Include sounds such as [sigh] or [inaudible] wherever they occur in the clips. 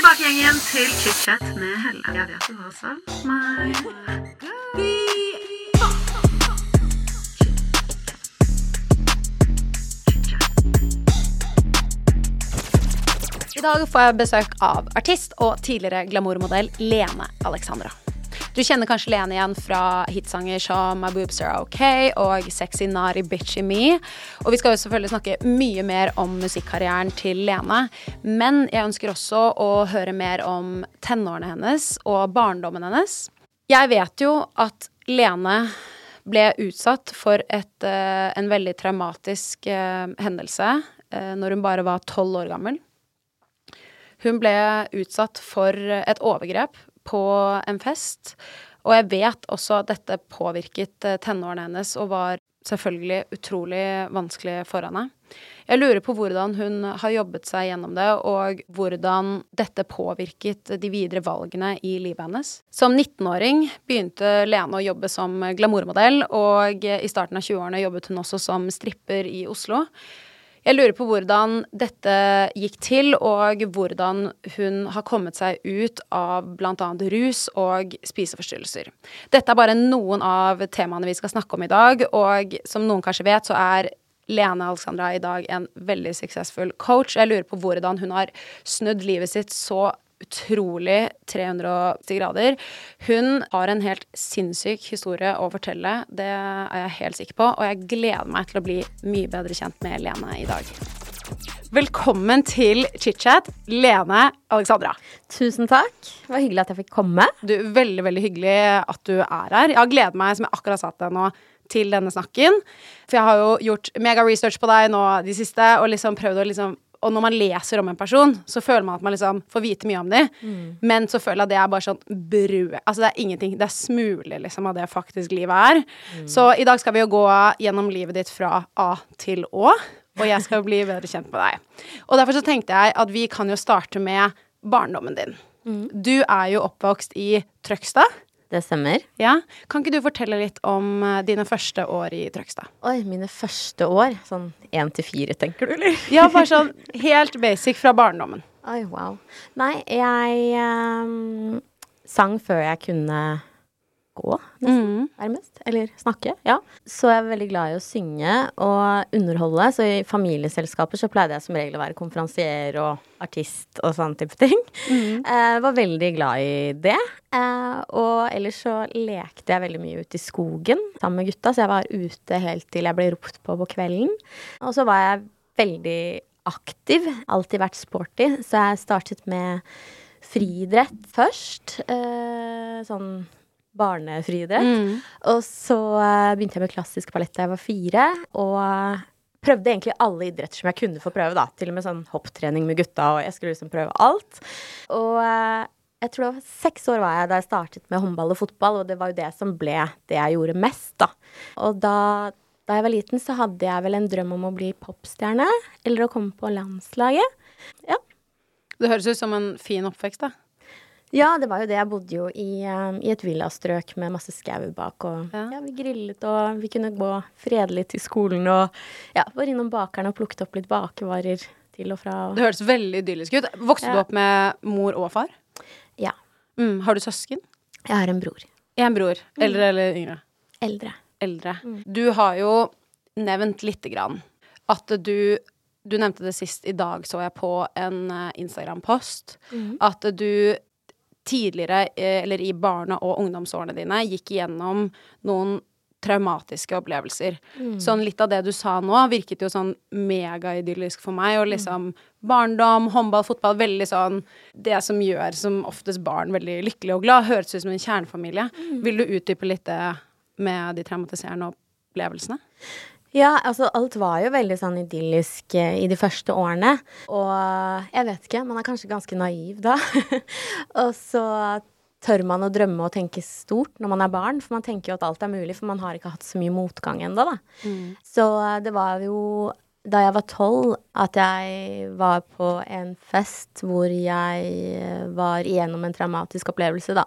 Tilbake gjengen til chit-chat med Helle. Jeg vet du har savnet meg. I dag får jeg besøk av artist og tidligere glamourmodell Lene Alexandra. Du kjenner kanskje Lene igjen fra hitsanger som My Boobs Are OK og Sexy Nari Bitchy Me. Og vi skal jo selvfølgelig snakke mye mer om musikkarrieren til Lene. Men jeg ønsker også å høre mer om tenårene hennes og barndommen hennes. Jeg vet jo at Lene ble utsatt for et, eh, en veldig traumatisk eh, hendelse uh, når hun bare var tolv år gammel. Hun ble utsatt for et overgrep på en fest, og jeg vet også at dette påvirket eh, tenårene hennes og var selvfølgelig utrolig vanskelig for henne. Jeg lurer på hvordan hun har jobbet seg gjennom det, og hvordan dette påvirket de videre valgene i livet hennes. Som 19-åring begynte Lene å jobbe som glamourmodell, og i starten av 20-årene jobbet hun også som stripper i Oslo. Jeg lurer på hvordan dette gikk til, og hvordan hun har kommet seg ut av bl.a. rus og spiseforstyrrelser. Dette er bare noen av temaene vi skal snakke om i dag, og som noen kanskje vet, så er Lene Alexandra i dag en veldig suksessfull coach. Jeg lurer på hvordan hun har snudd livet sitt så utrolig 380 grader. Hun har en helt sinnssyk historie å fortelle, det er jeg helt sikker på, og jeg gleder meg til å bli mye bedre kjent med Lene i dag. Velkommen til chit-chat, Lene Alexandra. Tusen takk. Det var hyggelig at jeg fikk komme. Du, Veldig veldig hyggelig at du er her. Jeg har gledet meg, som jeg akkurat sa til deg nå, til denne snakken. For jeg har jo gjort mega research på deg nå de siste, og liksom prøvd å liksom og når man leser om en person, så føler man at man liksom får vite mye om dem. Mm. Men så føler jeg at det er bare sånn brød Altså det er ingenting. Det er smuler liksom av det faktisk livet er. Mm. Så i dag skal vi jo gå gjennom livet ditt fra A til Å, og jeg skal bli bedre kjent med deg. Og derfor så tenkte jeg at vi kan jo starte med barndommen din. Mm. Du er jo oppvokst i Trøgstad. Det stemmer. Ja. Kan ikke du fortelle litt om uh, dine første år i Trøgstad? Oi, mine første år? Sånn én til fire, tenker du, eller? ja, bare sånn helt basic fra barndommen. Oi, wow. Nei, jeg um, sang før jeg kunne gå, nesten. Mm. Nærmest. Eller snakke. Ja. Så jeg er veldig glad i å synge og underholde. Så i familieselskaper så pleide jeg som regel å være konferansier og artist og sånn type ting. Mm. Eh, var veldig glad i det. Eh, og ellers så lekte jeg veldig mye ute i skogen sammen med gutta, så jeg var ute helt til jeg ble ropt på på kvelden. Og så var jeg veldig aktiv. Alltid vært sporty, så jeg startet med friidrett først. Eh, sånn barnefriidrett. Mm. Og så uh, begynte jeg med klassisk ballett da jeg var fire. Og uh, prøvde egentlig alle idretter som jeg kunne få prøve, da. Til og med sånn hopptrening med gutta, og jeg skulle liksom prøve alt. Og uh, jeg tror det var seks år var jeg da jeg startet med håndball og fotball, og det var jo det som ble det jeg gjorde mest, da. Og da, da jeg var liten, så hadde jeg vel en drøm om å bli popstjerne. Eller å komme på landslaget. Ja. Det høres ut som en fin oppvekst, da. Ja, det var jo det. Jeg bodde jo i, um, i et villastrøk med masse skau bak, og Ja. ja. vi grillet, og vi kunne gå fredelig til skolen, og ja, var innom bakeren og plukket opp litt bakevarer til og fra. Og, Det høres veldig idyllisk ut. Vokste du opp med mor og far? ja. Mm. Har du søsken? Jeg har en bror. En bror. Eldre eller yngre? Eldre. Eldre. Du har jo nevnt lite grann at du Du nevnte det sist i dag, så jeg på en eh, Instagram-post, at du tidligere, eh, eller i barne- og ungdomsårene dine, gikk igjennom noen traumatiske opplevelser. Sånn litt av det du sa nå, virket jo sånn megaidyllisk for meg. Og liksom barndom, håndball, fotball, veldig sånn Det som gjør som oftest barn veldig lykkelige og glad. Høres ut som en kjernefamilie. Vil du utdype litt det med de traumatiserende opplevelsene? Ja, altså alt var jo veldig sånn idyllisk eh, i de første årene. Og jeg vet ikke, man er kanskje ganske naiv da. [laughs] og så tør man å drømme og tenke stort når man er barn, for man tenker jo at alt er mulig, for man har ikke hatt så mye motgang ennå, da. Så eh, det var jo da jeg var tolv at jeg var på en fest hvor jeg eh, var igjennom en traumatisk opplevelse, da.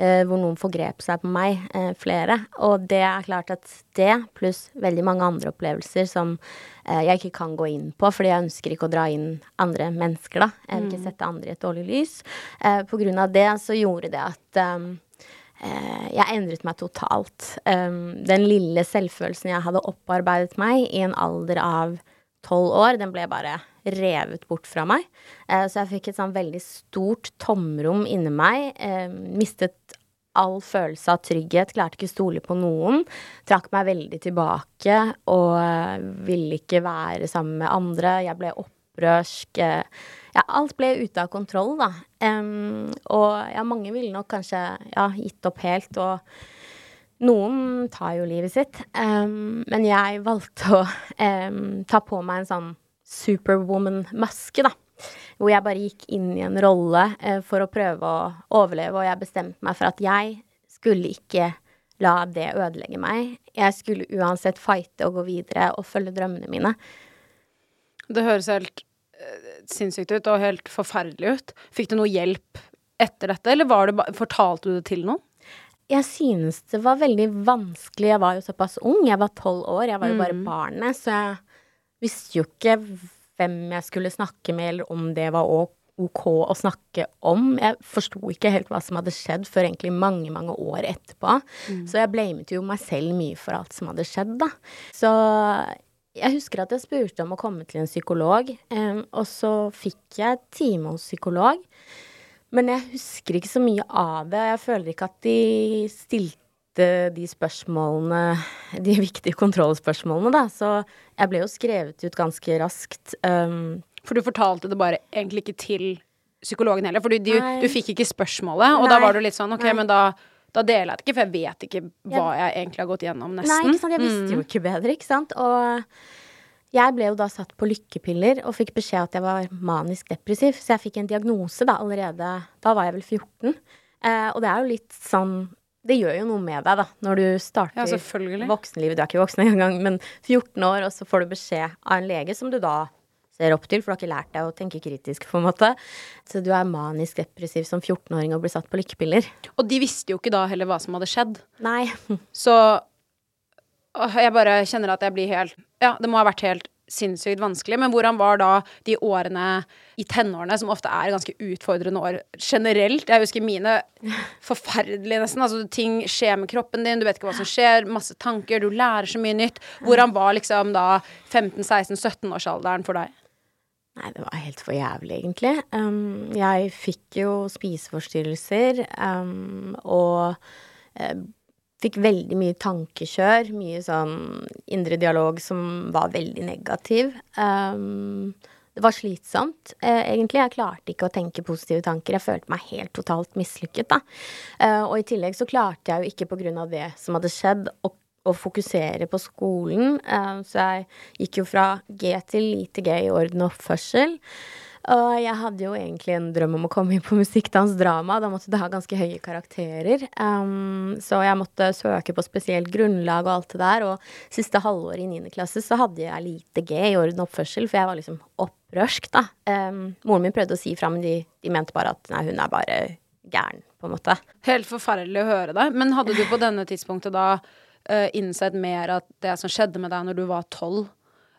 Eh, hvor noen forgrep seg på meg, eh, flere. Og det er klart at det, pluss veldig mange andre opplevelser som jeg ikke kan gå inn på, fordi jeg ønsker ikke å dra inn andre mennesker, da. Jeg vil ikke sette andre i et dårlig lys. Eh, på grunn av det så gjorde det at um, eh, jeg endret meg totalt. Um, den lille selvfølelsen jeg hadde opparbeidet meg i en alder av tolv år, den ble bare revet bort fra meg. Eh, så jeg fikk et sånn veldig stort tomrom inni meg. Eh, mistet all følelse av trygghet, klarte ikke stole på noen. Trakk meg veldig tilbake og eh, ville ikke være sammen med andre. Jeg ble opprørsk. ja, alt ble ute av kontroll, da. Og ja, mange ville nok kanskje ja, gitt opp helt. og noen tar jo livet sitt, um, men jeg valgte å um, ta på meg en sånn superwoman-maske, da. Hvor jeg bare gikk inn i en rolle uh, for å prøve å overleve, og jeg bestemte meg for at jeg skulle ikke la det ødelegge meg. Jeg skulle uansett fighte og gå videre og følge drømmene mine. Det høres helt uh, sinnssykt ut og helt forferdelig ut. Fikk du noe hjelp etter dette, eller fortalte du det til noen? Jeg synes det var veldig vanskelig. Jeg var jo såpass ung. Jeg var tolv år. Jeg var jo bare barnet, så jeg visste jo ikke hvem jeg skulle snakke med, eller om det var ok å snakke om. Jeg forsto ikke helt hva som hadde skjedd før egentlig mange, mange år etterpå. Så jeg blamet jo meg selv mye for alt som hadde skjedd, da. Så jeg husker at jeg spurte om å komme til en psykolog, em, og så fikk jeg time hos psykolog. Men jeg husker ikke så mye av det. Jeg føler ikke at de stilte de spørsmålene, de viktige kontrollspørsmålene, da. Så jeg ble jo skrevet ut ganske raskt. Um, For du fortalte det bare egentlig ikke til psykologen heller, for du, du, fikk ikke spørsmålet, og da var du litt sånn ok, Nei. men da, da deler jeg det ikke, for jeg vet ikke hva jeg egentlig har gått gjennom, Nei, ikke sant. Jeg visste jo ikke bedre, ikke sant. Og jeg ble jo da satt på lykkepiller og fikk beskjed at jeg var manisk depressiv. Så jeg fikk en diagnose da allerede Da var jeg vel 14. Eh, og det er jo litt sånn Det gjør jo noe med deg, da, når du starter Ja, voksenlivet. Du er ikke voksen engang, men 14 år, og så får du beskjed av en lege som du da ser opp til, for du har ikke lært deg å tenke kritisk, på en måte. Så du er manisk depressiv som 14-åring og blir satt på lykkepiller. Og de visste jo ikke da heller hva som hadde skjedd. Nei. Så jeg bare kjenner at jeg blir helt Ja, det må ha vært helt sinnssykt vanskelig. Men hvordan var da de årene i tenårene, som ofte er ganske utfordrende år generelt? Jeg husker mine forferdelige, nesten. Altså, ting skjer med kroppen din, du vet ikke hva som skjer, masse tanker, du lærer så mye nytt. Hvordan var liksom da 15-16-17-årsalderen for deg? Nei, det var helt for jævlig, egentlig. Um, jeg fikk jo spiseforstyrrelser um, og eh, fikk veldig mye tankekjør. Mye sånn indre dialog som var veldig negativ. Um, det var slitsomt, eh, egentlig. Jeg klarte ikke å tenke positive tanker. Jeg følte meg helt totalt mislykket, da. Eh, og i tillegg så klarte jeg jo ikke på grunn av det som hadde skjedd, å, å fokusere på skolen. Eh, så jeg gikk jo fra G til lite G i orden og oppførsel. Og jeg hadde jo egentlig en drøm om å komme inn på musikk, drama. Da måtte det ha ganske høye karakterer. Um, så jeg måtte søke på spesielt grunnlag og alt det der. Og siste halvår i 9. klasse så hadde jeg lite G i orden oppførsel, for jeg var liksom opprørsk, da. Um, moren min prøvde å si fra, men de, de mente bare at nei, hun er bare gæren, på en måte. Helt forferdelig å høre det. Men hadde du på denne tidspunktet da uh, innsett mer at det som skjedde med deg når du var tolv,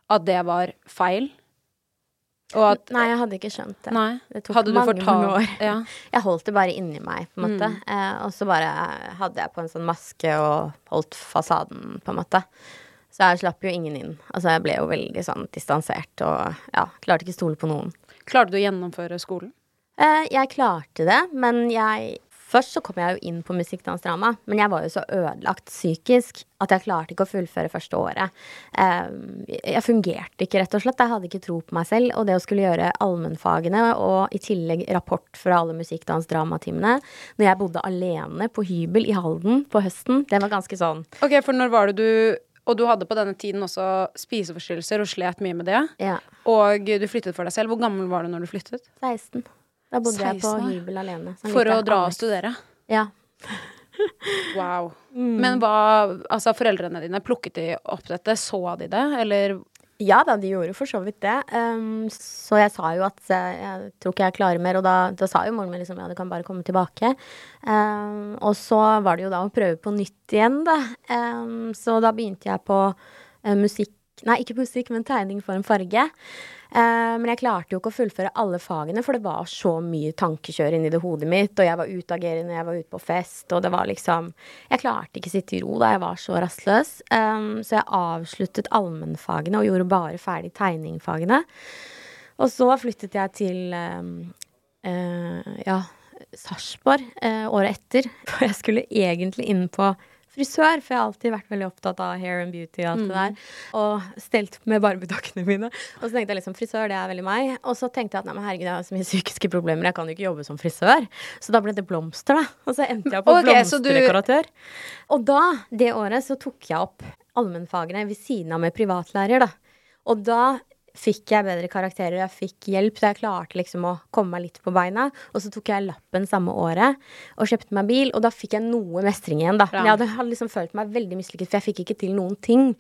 at det var feil? At, nei, jeg hadde ikke skjønt det. Nei. Det tok hadde mange, mange år. Ja. [laughs] Jeg holdt det bare inni meg, på en måte. Mm. Eh, og så bare hadde jeg på en sånn maske og holdt fasaden, på en måte. Så jeg slapp jo ingen inn. Altså, jeg ble jo veldig sånn distansert og ja, klarte ikke stole på noen. Klarte du å gjennomføre skolen? Eh, jeg klarte det, men jeg Først så kom jeg jo inn på musikkdansdrama, men jeg var jo så ødelagt psykisk at jeg klarte ikke å fullføre første året. Eh, jeg fungerte ikke, rett og slett. Jeg hadde ikke tro på meg selv. Og det å skulle gjøre allmennfagene og i tillegg rapport fra alle musikkdansdramatimene når jeg bodde alene på hybel i Halden på høsten, det var ganske sånn Ok, for når var det du Og du hadde på denne tiden også spiseforstyrrelser og slet mye med det. Ja. Og du flyttet for deg selv. Hvor gammel var du når du flyttet? 16. Da bodde jeg på 16 hybel alene. For å dra og studere. Ja. [laughs] Wow. Mm. Men hva Altså, foreldrene dine, plukket de opp dette? Så de det, eller Ja da, de gjorde for så vidt det. Um, så jeg sa jo at eh, jeg tror ikke jeg klarer mer, og da, da sa jo moren min liksom ja, du kan bare komme tilbake. Um, og så var det jo da å prøve på nytt igjen, da. Um, så da begynte jeg på eh, musikk Nei, ikke musikk, men tegning for en farge. Uh, men jeg klarte jo ikke å fullføre alle fagene, for det var så mye tankekjør inni det hodet mitt, og jeg var utagerende, jeg var ute på fest, og det var liksom Jeg klarte ikke å sitte i ro da jeg var så rastløs. Um, så jeg avsluttet allmennfagene og gjorde bare ferdig tegningfagene. Og så flyttet jeg til um, uh, ja, Sarpsborg uh, året etter, [laughs] for jeg skulle egentlig inn på frisør, for jeg har alltid vært veldig opptatt av hair and beauty og alt det der. Og stelt med barbedokkene mine. Og så tenkte jeg liksom frisør, det er veldig meg. Og så tenkte jeg at nei, men herregud, jeg har så mye psykiske problemer, jeg kan jo ikke jobbe som frisør. Så da ble det blomster, da. Og så endte jeg på okay, blomsterdekoratør. du- Og da, det året, så tok jeg opp allmennfagene ved siden av med privatlærer, da. Og da fikk jeg bedre karakterer, jeg fikk hjelp, så jeg klarte liksom å komme meg litt på beina. Og så tok jeg lappen samme året og kjøpte meg bil, og da fikk jeg noe mestring igjen, da. Men jeg hadde, hadde liksom følt meg veldig mislykket, for jeg fikk ikke til noen ting.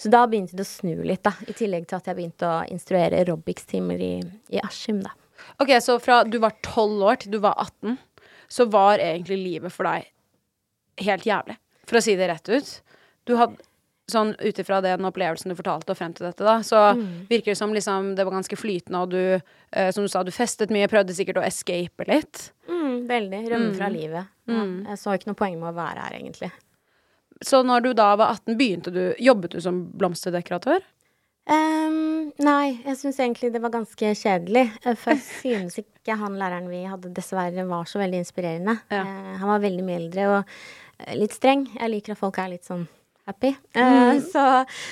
Så da begynte det å snu litt, da. I tillegg til at jeg begynte å instruere aerobics-timer i, i Askim, da. Ok, så fra du var 12 år til du var 18, så var egentlig livet for deg helt jævlig. For å si det rett ut. Du hadde Sånn ut ifra den opplevelsen du fortalte og frem til dette, da, så virker det som liksom det var ganske flytende, og du, eh, som du sa, du festet mye, prøvde sikkert å escape litt. Mm, veldig. Rømme fra livet. Ja, jeg så ikke noe poeng med å være her, egentlig. Så når du da var 18, begynte du Jobbet du som blomsterdekoratør? Um, nei, jeg syns egentlig det var ganske kjedelig. Eh, For jeg [laughs] synes ikke han læreren vi hadde, dessverre var så veldig inspirerende. Ja. Uh, han var veldig mye eldre og eh, litt streng. Jeg liker at folk er litt sånn happy. Eh, så,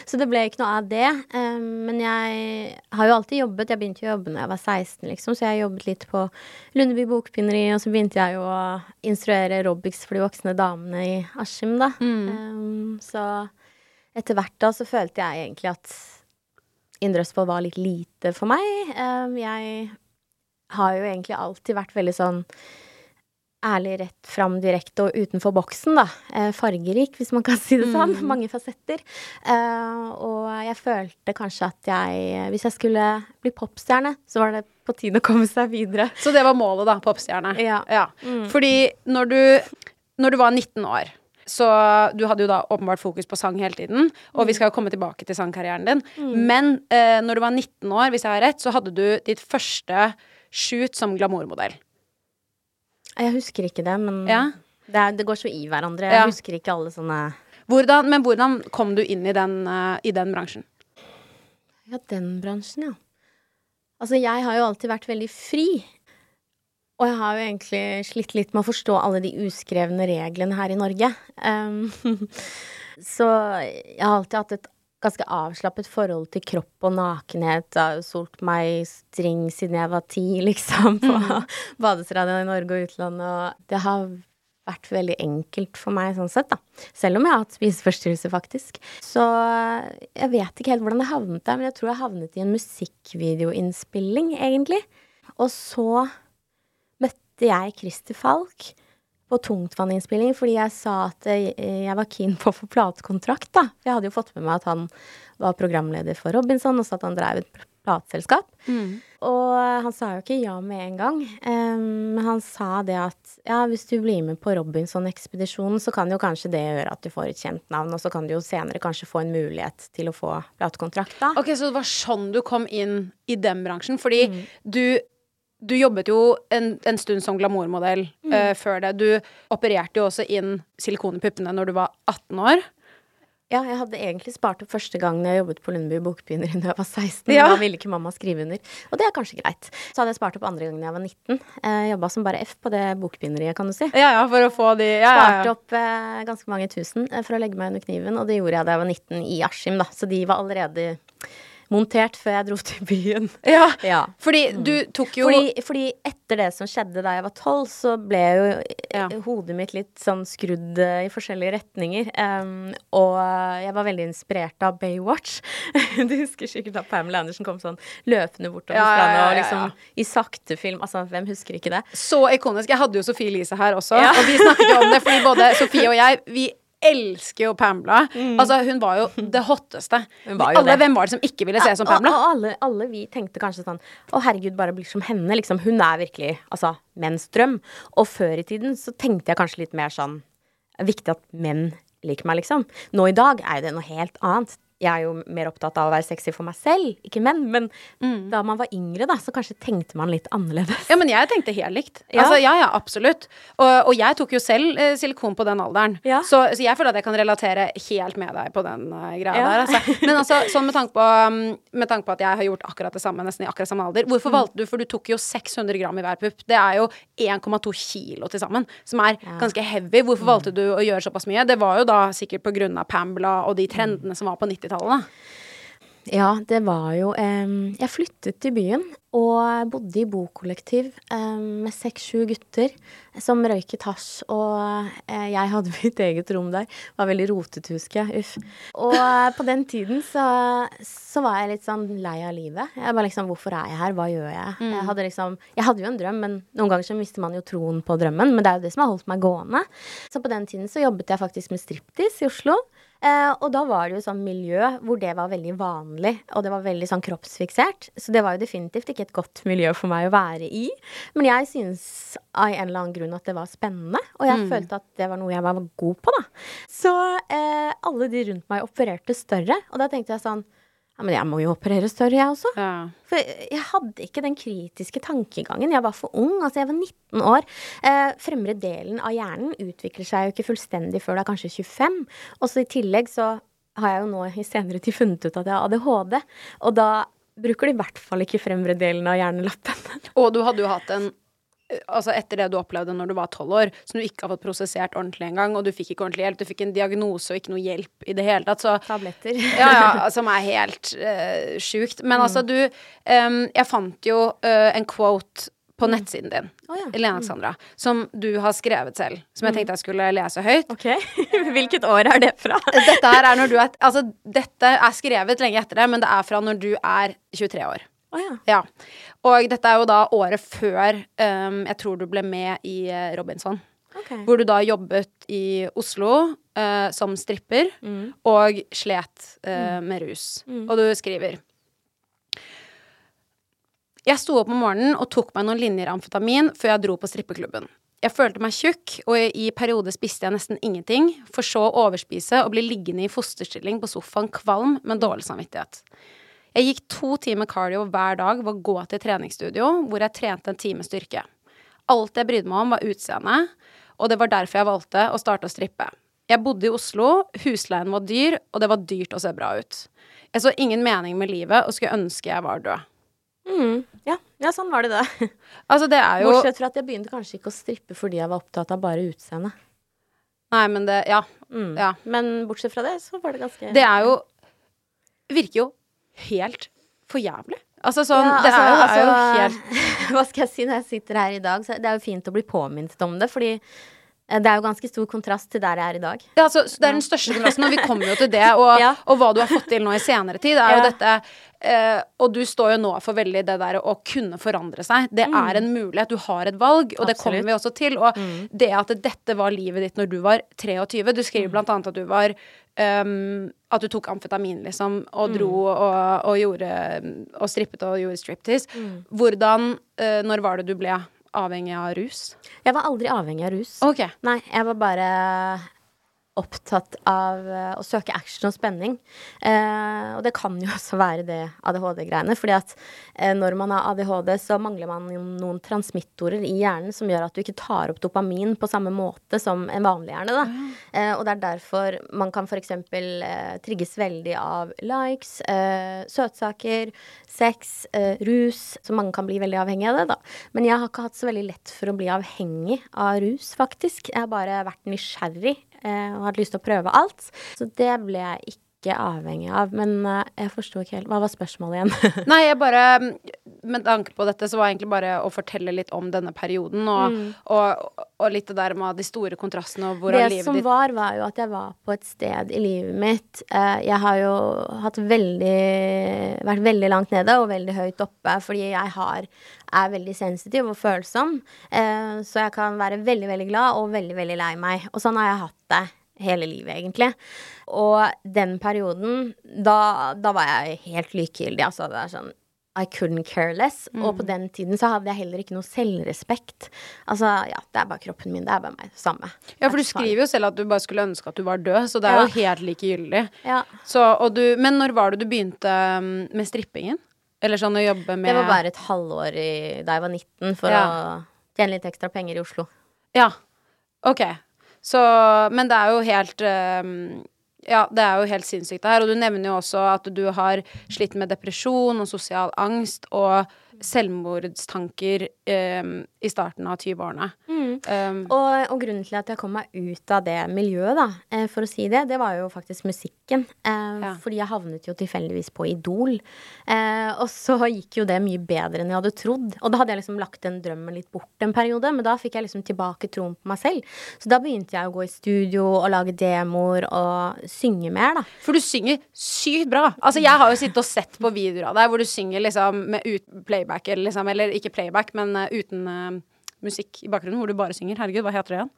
så det ble ikke noe av det. Eh, men jeg har jo alltid jobbet. Jeg begynte å jobbe da jeg var 16, liksom, så jeg jobbet litt på Lundeby Bokbinderi, og så begynte jeg jo å instruere Robix for de voksne damene i Askim, da. Eh, så etter hvert da så følte jeg egentlig at Indre Østfold var litt lite for meg. Um, jeg har jo egentlig alltid vært veldig sånn ærlig, rett fram, direkte og utenfor boksen, da. Eh, fargerik, hvis man kan si det sånn. Mange fasetter. Uh, og jeg følte kanskje at jeg Hvis jeg skulle bli popstjerne, så var det på tide å komme seg videre. Så det var målet, da. Popstjerne. Ja. Fordi når du, når du var 19 år så du hadde jo da åpenbart fokus på sang hele tiden, og vi skal jo komme tilbake til sangkarrieren din. Men eh, når du var 19 år, hvis jeg har rett, så hadde du ditt første shoot som glamourmodell. Jeg husker ikke det, men Ja. det, er, det går så i hverandre. Ja. Jeg husker ikke alle sånne Hvordan, men hvordan kom du inn i den, uh, i den bransjen? Ja, den bransjen, ja. Altså, jeg har jo alltid vært veldig fri. Og jeg har jo egentlig slitt litt med å forstå alle de uskrevne reglene her i Norge. Um, [laughs] så jeg har alltid hatt et ganske avslappet forhold til kropp og nakenhet. Jeg har jo solgt meg string siden jeg var ti, liksom, på [laughs] badestranda i Norge og utlandet. Og det har vært veldig enkelt for meg sånn sett, da. Selv om jeg har hatt spiseforstyrrelse, faktisk. Så jeg vet ikke helt hvordan jeg havnet der, men jeg tror jeg havnet i en musikkvideoinnspilling, egentlig. Og så møtte jeg Christer Falk på tungtvanninnspilling fordi jeg sa at eh, jeg var keen på å få platekontrakt, da. Jeg hadde jo fått med meg at han var programleder for Robinson, og så at han drev et plateselskap. Og han sa jo ikke ja med en gang, men han sa det at ja, hvis du blir med på Robinson-ekspedisjonen, så kan jo kanskje det gjøre at du får et kjent navn, og så kan du jo senere kanskje få en mulighet til å få platekontrakt, da. Ok, Så det var sånn du kom inn i den bransjen? Fordi du, du jobbet jo en, en stund som glamourmodell eh, før det. Du opererte jo også inn silikon i puppene når du var 18 år. Ja, jeg hadde egentlig spart opp første gang jeg jobbet på Lundeby Bokbegynner [laughs] da jeg var 16. Ja. Da ville ikke mamma skrive under. Og det er kanskje greit. Så hadde jeg spart opp andre gangen jeg var 19. Eh, Jobba som bare F på det bokbegynneriet, kan du si. Ja, ja, for å få de ja, ja, Sparte opp eh, ganske mange tusen eh, for å legge meg under kniven, og det gjorde jeg da jeg var 19 i Askim, da. Så de var allerede montert før jeg dro til byen. [laughs] ja. Ja. Fordi du tok jo Fordi, fordi etter det som skjedde da jeg var tolv, så ble jo eh, Ja. hodet mitt litt sånn skrudd eh, i forskjellige retninger. Um, og eh, jeg var veldig inspirert av Baywatch. [laughs] du husker sikkert da Pamela Andersen kom sånn løpende bortover Ja, ja, stranda ja, og ja, liksom i saktefilm. Altså, hvem husker ikke det? så ikonisk. Jeg hadde jo Sofie Elise her også, Ja. og vi snakket jo om det fordi både Sofie og jeg vi elsker jo Pamela. Altså, hun var jo det hotteste. Mm. Hun var jo Alle, det. Hvem var det som ikke ville se som Og, Pamela? og alle, alle vi tenkte kanskje sånn Å, herregud, bare bli som henne. Liksom, hun er virkelig altså, menns drøm. Og før i tiden så tenkte jeg kanskje litt mer sånn Viktig at menn liker meg, liksom. Nå i dag er jo det noe helt annet jeg er jo mer opptatt av å være sexy for meg selv, ikke menn. Men mm. da man var yngre, da, så kanskje tenkte man litt annerledes. Ja, men jeg tenkte helt likt. Ja, altså, ja, ja absolutt. Og, og, jeg tok jo selv eh, silikon på den alderen. Ja. Så, så, jeg føler at jeg kan relatere helt med deg på den uh, greia der. Altså. Men altså, sånn med tanke, på, um, med tanke på at jeg har gjort akkurat det samme, nesten i akkurat samme alder Hvorfor mm. valgte du, for du tok jo 600 gram i hver pupp. Det er jo 1,2 kilo til sammen, som er ganske heavy. Hvorfor mm. valgte du å gjøre såpass mye? Det var jo da sikkert på grunn av Pambla og de trendene mm. som var på 90 80-tallet? Ja, det var jo eh, Jeg flyttet til byen og bodde i bokollektiv eh, med seks-sju gutter som røyket hasj. Og eh, jeg hadde [laughs] mitt eget rom der. Det var veldig rotete, husker jeg. Uff. Og eh, på den tiden så, så, var jeg litt sånn lei av livet. Jeg bare liksom Hvorfor er jeg her? Hva gjør jeg? Mm. Jeg, hadde liksom, jeg hadde jo en drøm, men noen ganger så mister man jo troen på drømmen. Men det er jo det som har holdt meg gående. Så på den tiden så jobbet jeg faktisk med striptease i Oslo. Eh, og da var det jo sånn miljø hvor det var veldig vanlig, og det var veldig sånn kroppsfiksert. Så det var jo definitivt ikke et godt miljø for meg å være i. Men jeg synes av en eller annen grunn at det var spennende, og jeg følte at det var noe jeg var god på, da. Så eh, alle de rundt meg opererte større, og da tenkte jeg sånn ja, men jeg må jo operere større, jeg også. Ja. For jeg hadde ikke den kritiske tankegangen. Jeg var for ung. Altså, jeg var 19 år. Eh, fremre delen av hjernen utvikler seg jo ikke fullstendig før du er kanskje 25. Og så i tillegg så har jeg jo nå i senere tid funnet ut at jeg har ADHD. Og da bruker de i hvert fall ikke fremre delen av hjernelappen. Og du hadde jo hatt en Altså etter det du opplevde når du var tolv år, som du ikke har fått prosessert ordentlig engang, og du fikk ikke ordentlig hjelp, du fikk en diagnose og ikke noe hjelp i det hele tatt, så Tabletter. ja, ja, [laughs] som er helt uh, sjukt. Men altså, du um, Jeg fant jo uh, en quote på nettsiden din, oh, ja. Lene Sandra, som du har skrevet selv, som jeg tenkte jeg skulle lese høyt. Ok, [laughs] Hvilket år er det fra? Dette her er når du er Altså, dette er skrevet lenge etter det, men det er fra når du er 23 år. Å ja. Ja. Og dette er jo da året før um, jeg tror du ble med i eh, Robinson. Okay. Hvor du da jobbet i Oslo uh, som stripper og slet eh, med rus. Og du skriver Jeg sto opp om morgenen og tok meg noen linjer amfetamin før jeg dro på strippeklubben. Jeg følte meg tjukk, og i perioder spiste jeg nesten ingenting, for så å overspise og bli liggende i fosterstilling på sofaen kvalm med dårlig samvittighet. Jeg gikk to timer cardio hver dag ved å gå til treningsstudio, hvor jeg trente en time styrke. Alt jeg brydde meg om, var utseendet, og det var derfor jeg valgte å starte å strippe. Jeg bodde i Oslo, husleien var dyr, og det var dyrt å se bra ut. Jeg så ingen mening med livet og skulle ønske jeg var død. Mm, ja. ja, sånn var det da. [laughs] Altså, det jo Bortsett fra at jeg begynte kanskje ikke å strippe fordi jeg var opptatt av bare utseendet. Nei, men det Ja. Mm. ja. Men bortsett fra det, så var det ganske Det er jo Virker jo helt for jævlig. Altså sånn Ja, Det er jo, altså- er jo altså, helt [laughs] Hva skal jeg si når jeg sitter her i dag? Så det er jo fint å bli påminnet om det, fordi Det er jo ganske stor kontrast til der jeg er i dag. Ja, så, det er den største kontrasten, og vi kommer jo til det. Og, [laughs] Ja. og hva du har fått til nå i senere tid, er jo Ja. dette eh, Og du står jo nå for veldig det der å kunne forandre seg. Det er en mulighet. Du har et valg, og det kommer Mm. Absolutt. Mm. vi også til. Og det at dette var livet ditt når du var 23 Du skriver blant annet at du var um, At du tok amfetamin, liksom, og dro Mm. og, og gjorde Og strippet og gjorde striptease. Mm. Hvordan eh, Når var det du ble avhengig av rus? Jeg var aldri avhengig av rus. OK. Nei, jeg var bare opptatt av eh, å søke action og spenning. Eh, og det kan jo [laughs] også være det ADHD-greiene. fordi at eh, når man har ADHD, så mangler man noen transmittorer i hjernen som gjør at du ikke tar opp dopamin på samme måte som en vanlig hjerne. Da. Eh, og det er derfor man kan f.eks. Eh, trigges veldig av likes, eh, søtsaker, sex, eh, rus. Så mange kan bli veldig avhengig av det, da. Men jeg har ikke hatt så veldig lett for å bli avhengig av rus, faktisk. Jeg har bare vært nysgjerrig og hadde lyst til å prøve alt. Så det ble jeg ikke avhengig av. Men eh, jeg forsto ikke helt Hva var spørsmålet igjen? [laughs] Nei, jeg bare Med tanke på dette, så var det egentlig bare å fortelle litt om denne perioden, og, og, og litt det der med de store kontrastene og hvordan Mm. det livet som var, var jo at jeg var på et sted i livet mitt eh, Jeg har jo hatt veldig vært veldig langt nede og veldig høyt oppe, fordi jeg har, er veldig sensitiv og følsom. Eh, så jeg kan være veldig, veldig glad og veldig, veldig lei meg. Og sånn har jeg hatt det hele livet, egentlig. Og den perioden, da, da var jeg helt likegyldig. Altså, det er sånn I couldn't care less. Og Mm. på den tiden så hadde jeg heller ikke noe selvrespekt. Altså, ja, det er bare kroppen min. Det er bare meg. Samme. Ja, for du skriver jo selv at du bare skulle ønske at du var død, så det er Ja. jo helt likegyldig. Ja. Så, og du, men når var det du begynte um, med strippingen? Eller sånn å jobbe med Det var bare et halvår i, da jeg var 19, for Ja. å tjene litt ekstra penger i Oslo. Ja. OK. Så Men det er jo helt um, ja, det er jo helt sinnssykt det her. Og du nevner jo også at du har slitt med depresjon og sosial angst og selvmordstanker um, i starten av 20-årene. Um, Og, og grunnen til at jeg kom meg ut av det miljøet, da, eh, for å si det, det var jo faktisk musikken. Eh, Ja. Fordi jeg havnet jo tilfeldigvis på Idol. Eh, og så gikk jo det mye bedre enn jeg hadde trodd. Og da hadde jeg liksom lagt den drømmen litt bort en periode, men da fikk jeg liksom tilbake troen på meg selv. Så da begynte jeg å gå i studio og lage demoer og synge mer, da. For du synger sykt bra. Altså, jeg har jo sittet og sett på videoer av deg hvor du synger liksom med ut playback, eller liksom Eller ikke playback, men eh, uten eh, musikk i bakgrunnen, hvor du bare synger. Herregud, hva heter det igjen?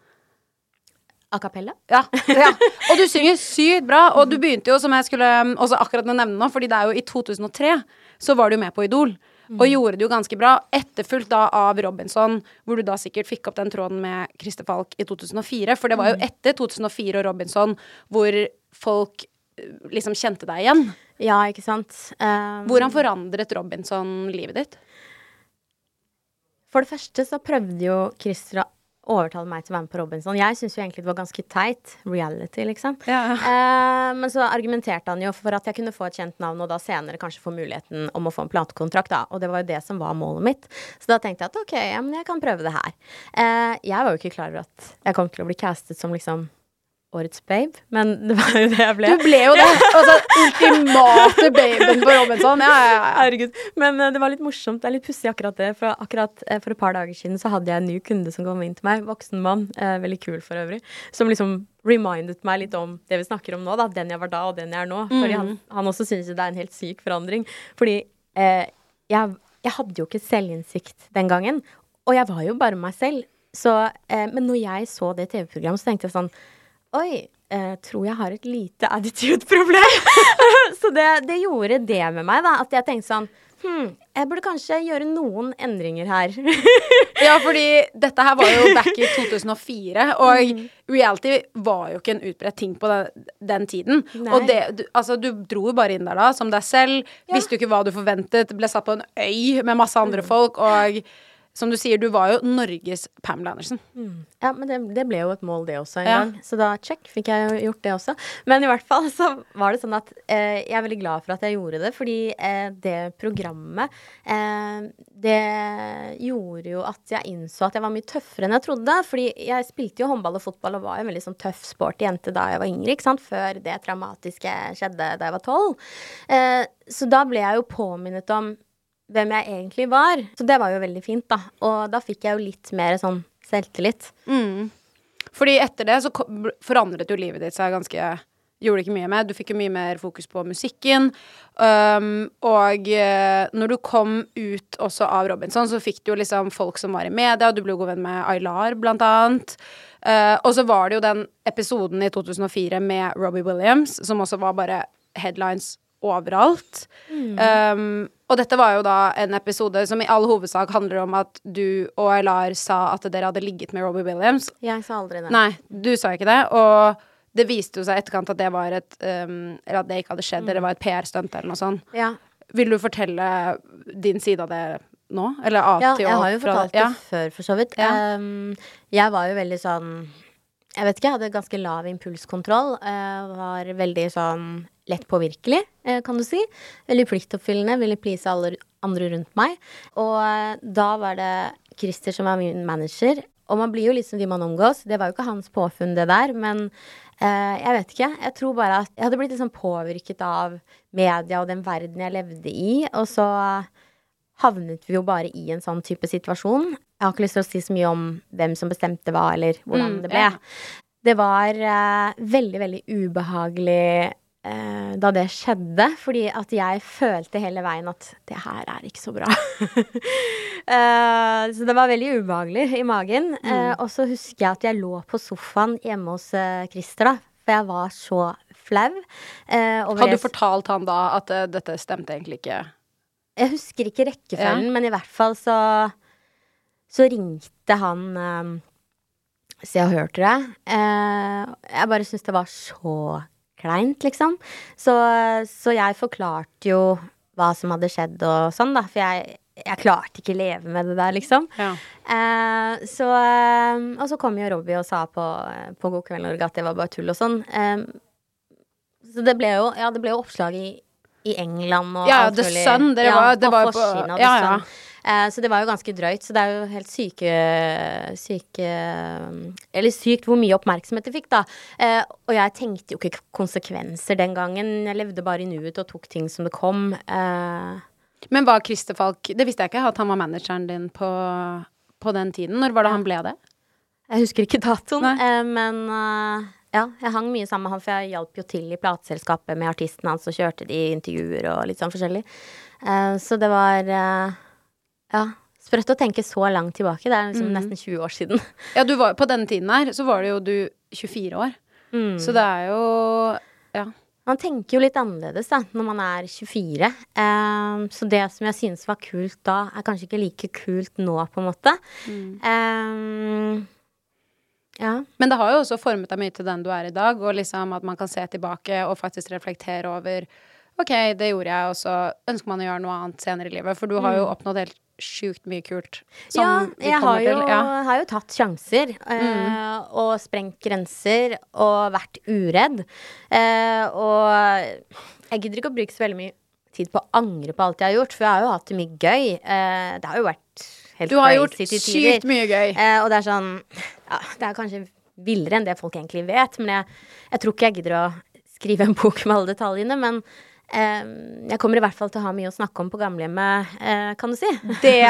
A cappella. Ja, ja. Og du synger sykt bra. Og du begynte jo, som jeg skulle um, også akkurat nevne nå, fordi det er jo i 2003 så var du med på Idol. Og gjorde det jo ganske bra. Etterfulgt da av Robinson, hvor du da sikkert fikk opp den tråden med Christer Falk i 2004. For det var jo etter 2004 og Robinson hvor folk eh, liksom kjente deg igjen. Ja, ikke sant. Um, Hvordan forandret Robinson livet ditt? For det første så prøvde jo Christer å overtale meg til å være med på Robinson. Jeg syns jo egentlig det var ganske teit. Reality, liksom. Ja. Eh, men så argumenterte han jo for at jeg kunne få et kjent navn, og da senere kanskje få muligheten om å få en platekontrakt, da. Og det var jo det som var målet mitt. Så da tenkte jeg at ok, ja, men jeg kan prøve det her. Eh, jeg var jo ikke klar over at jeg kom til å bli castet som liksom årets babe, men [laughs] det var jo det jeg ble. Du ble jo det! Altså, ultimate baben på Robinson. Ja, ja, ja. Herregud. Men uh, det var litt morsomt. Det er litt pussig akkurat det. For akkurat uh, for et par dager siden så hadde jeg en ny kunde som kom inn til meg. Voksen mann. Uh, veldig kul for øvrig. Som liksom remindet meg litt om det vi snakker om nå. da Den jeg var da, og den jeg er nå. Fordi han, han også synes det er en helt syk forandring. Fordi jeg, jeg hadde jo ikke selvinnsikt den gangen. Og jeg var jo bare meg selv. Så, men når jeg så det TV-programmet, så tenkte jeg sånn Oi, eh, tror jeg har et lite attitude-problem. [laughs] så det, det gjorde det med meg, da. At jeg tenkte sånn Hm, jeg burde kanskje gjøre noen endringer her. [laughs] Ja, fordi dette her var jo back i 2004, og reality var jo ikke en utbredt ting på den, den tiden. Nei. Og det, du, altså, du dro jo bare inn der da, som deg selv, visste jo ikke hva du forventet, ble satt på en øy med masse andre folk, og som du sier, du var jo Norges Pamela Andersen. Ja, men det, det ble jo et mål, det også, en Ja. gang. Så da check, fikk jeg gjort det også. Men i hvert fall så var det sånn at eh, jeg er veldig glad for at jeg gjorde det, fordi eh, det programmet eh, Det gjorde jo at jeg innså at jeg var mye tøffere enn jeg trodde. Fordi jeg spilte jo håndball og fotball og var jo en veldig sånn tøff, sporty jente da jeg var yngre, ikke sant. Før det traumatiske skjedde da jeg var tolv. Eh, så da ble jeg jo påminnet om hvem jeg egentlig var. Så det var jo veldig fint, da. Og da fikk jeg jo litt mer sånn selvtillit. Fordi etter det så forandret jo livet ditt seg ganske Gjorde ikke mye med. Du fikk jo mye mer fokus på musikken. Um, og uh, når du kom ut også av Robinson, så fikk du jo liksom folk som var i media, og du ble jo god venn med Aylar, blant annet. Uh, og så var det jo den episoden i 2004 med Robbie Williams, som også var bare headlines overalt. Mm. Um, og dette var jo da en episode som i all hovedsak handler om at du og Aylar sa at dere hadde ligget med Robbie Williams. Jeg sa aldri det. Nei, du sa ikke det. Og det viste jo seg etterkant at det var et um, Eller at det ikke hadde skjedd, mm. eller var et PR-stunt eller noe sånt. Ja. Vil du fortelle din side av det nå? Eller A ja, til jeg har jo fortalt det ja. før, for så vidt. Ja. Um, jeg var jo veldig sånn Jeg vet ikke, jeg hadde ganske lav impulskontroll. Uh, var veldig sånn lett påvirkelig, uh, kan du si. Veldig pliktoppfyllende, ville please alle andre rundt meg. Og uh, da var det Christer som var min manager. Og man blir jo liksom de man omgås. Det var jo ikke hans påfunn, det der. Men eh, jeg vet ikke. Jeg tror bare at jeg hadde blitt liksom påvirket av media og den verden jeg levde i. Og så havnet vi jo bare i en sånn type situasjon. Jeg har ikke lyst til å si så mye om hvem som bestemte hva, eller hvordan mm, det ble. Ja. Det var eh, veldig, veldig ubehagelig eh, da det skjedde. Fordi at jeg følte hele veien at det her er ikke så bra. [laughs] eh, så det var veldig ubehagelig i magen. Mm. Eh, og så husker jeg at jeg lå på sofaen hjemme hos eh, Christer, da. For jeg var så flau. Eh, Hadde du fortalt han da at dette stemte egentlig ikke? Jeg husker ikke rekkefølgen, ja. men i hvert fall så så ringte han Så jeg hørte det. Uh, jeg bare syntes det var så kleint, liksom. Så, så, jeg forklarte jo hva som hadde skjedd og sånn, da. For jeg, jeg klarte ikke leve med det der, liksom. Ja. Eh, så eh, Og så kom jo Robbie og sa på, på God kveld Norge at det var bare tull og sånn. Eh, så det ble jo Ja, det ble jo oppslag i, i England og ja, alt mulig. Ja, The Sun. Det var, det var på, på ja, ja. Eh, så det var jo ganske drøyt. Så det er jo helt syke, syke Eller sykt hvor mye oppmerksomhet det fikk, da. Eh, og jeg tenkte jo ikke konsekvenser den gangen. Jeg levde bare i nuet og tok ting som det kom. Eh. Men var Christer Falk Det visste jeg ikke, at han var manageren din på, på den tiden. Når var det han ble det? Jeg husker ikke datoen, Nei. men ja, jeg hang mye sammen med han, for jeg hjalp jo til i plateselskapet med artisten hans og kjørte de intervjuer og litt sånn forskjellig. Uh, så det var uh, ja. Sprøtt å tenke så langt tilbake. Det er liksom mm. nesten 20 år siden. [laughs] Ja, var, på denne tiden her så var det jo du 24 år. Mm. Så det er jo Ja. Man tenker jo litt annerledes da, når man er 24. Um, så det som jeg synes var kult da, er kanskje ikke like kult nå, på en måte. Mm. Um, ja. Men det har jo også formet deg mye til den du er i dag, og liksom at man kan se tilbake og faktisk reflektere over OK, det gjorde jeg, og så ønsker man å gjøre noe annet senere i livet. For du har jo mm. oppnådd helt sjukt mye kult. ja, jeg har jo, ja. har jo, tatt sjanser. Eh, mm. og sprengt grenser og vært uredd. Eh, og jeg gidder ikke å bruke så veldig mye tid på å angre på alt jeg har gjort, for jeg har jo hatt det mye gøy. Eh, det har jo vært helt Du har gjort sykt mye gøy. Eh, og det er sånn Ja, det er kanskje villere enn det folk egentlig vet, men jeg, jeg tror ikke jeg gidder å skrive en bok med alle detaljene. Men jeg kommer i hvert fall til å ha mye å snakke om på gamlehjemmet, eh, kan du si. Det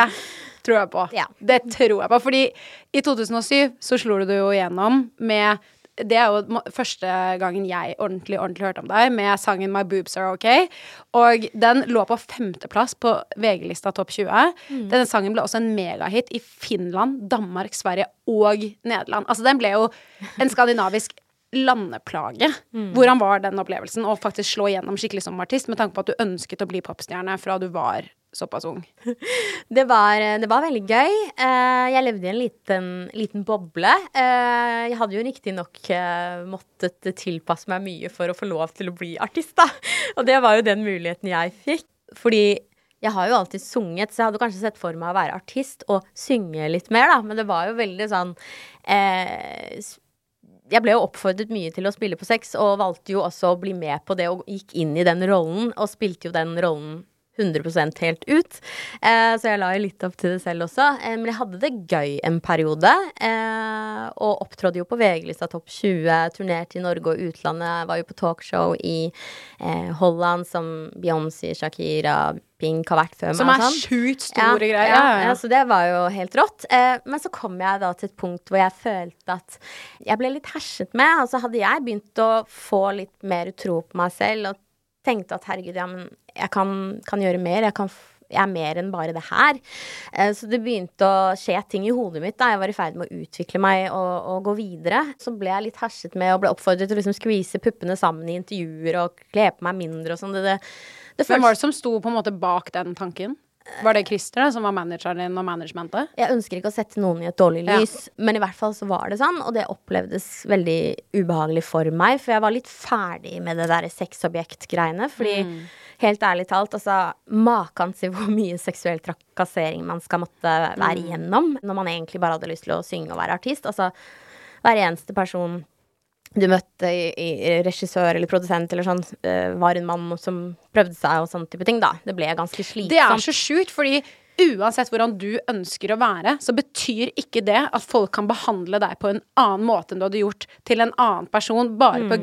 tror jeg på. [laughs] Ja. Det tror jeg på. Fordi i 2007 så slo du jo igjennom med det er jo første gangen jeg ordentlig ordentlig hørte om deg, med sangen 'My Boobs Are OK'. Og den lå på femteplass på VG-lista Topp 20. Mm. Denne sangen ble også en megahit i Finland, Danmark, Sverige og Nederland. Altså, den ble jo en skandinavisk landeplage. Mm. Hvordan var den opplevelsen å faktisk slå igjennom skikkelig som artist, med tanke på at du ønsket å bli popstjerne fra du var såpass ung? [laughs] Det var, det var veldig gøy. Eh, jeg levde i en liten, liten boble. Eh, jeg hadde jo riktignok eh, måttet tilpasse meg mye for å få lov til å bli artist, da. [laughs] Og det var jo den muligheten jeg fikk. Fordi jeg har jo alltid sunget, så jeg hadde kanskje sett for meg å være artist og synge litt mer, da. Men det var jo veldig sånn eh, jeg ble jo oppfordret mye til å spille på sex, og valgte jo også å bli med på det og gikk inn i den rollen, og spilte jo den rollen 100% helt ut. Eh, så jeg la jo litt opp til det selv også. Eh, men jeg hadde det gøy en periode. Eh, og opptrådde jo på VG-lista Topp 20, turnerte i Norge og utlandet. Var jo på talkshow i eh, Holland som Beyoncé, Shakira, Pink har vært før Som meg. er og sånn. sjukt store Ja, greier. Ja, ja, så det var jo helt rått. Eh, men så kom jeg da til et punkt hvor jeg følte at jeg ble litt herset med. Altså hadde jeg begynt å få litt mer tro på meg selv og tenkte at herregud, ja, men jeg kan, kan gjøre mer. Jeg, kan, jeg er mer enn bare det her. Eh, så det begynte å skje ting i hodet mitt da jeg var i ferd med å utvikle meg og, og gå videre. Så ble jeg litt herset med og ble oppfordret til å liksom skvise puppene sammen i intervjuer og kle på meg mindre og sånn. Det, det, det Hvem var det som sto på en måte bak den tanken? Var det Christer da, som var manageren din og managementet? Jeg ønsker ikke å sette noen i et dårlig Ja. lys, men i hvert fall så var det sånn, og det opplevdes veldig ubehagelig for meg, for jeg var litt ferdig med det der sexobjekt-greiene, fordi helt ærlig talt, altså maken til hvor mye seksuell trakassering man skal måtte være igjennom når man egentlig bare hadde lyst til å synge og være artist. Altså hver eneste person du møtte i, i regissør eller produsent eller sånn, eh, var en mann som prøvde seg og sånn type ting, da. Det ble ganske slitsomt. Det er så sjukt, fordi uansett hvordan du ønsker å være, så betyr ikke det at folk kan behandle deg på en annen måte enn du hadde gjort til en annen person, bare på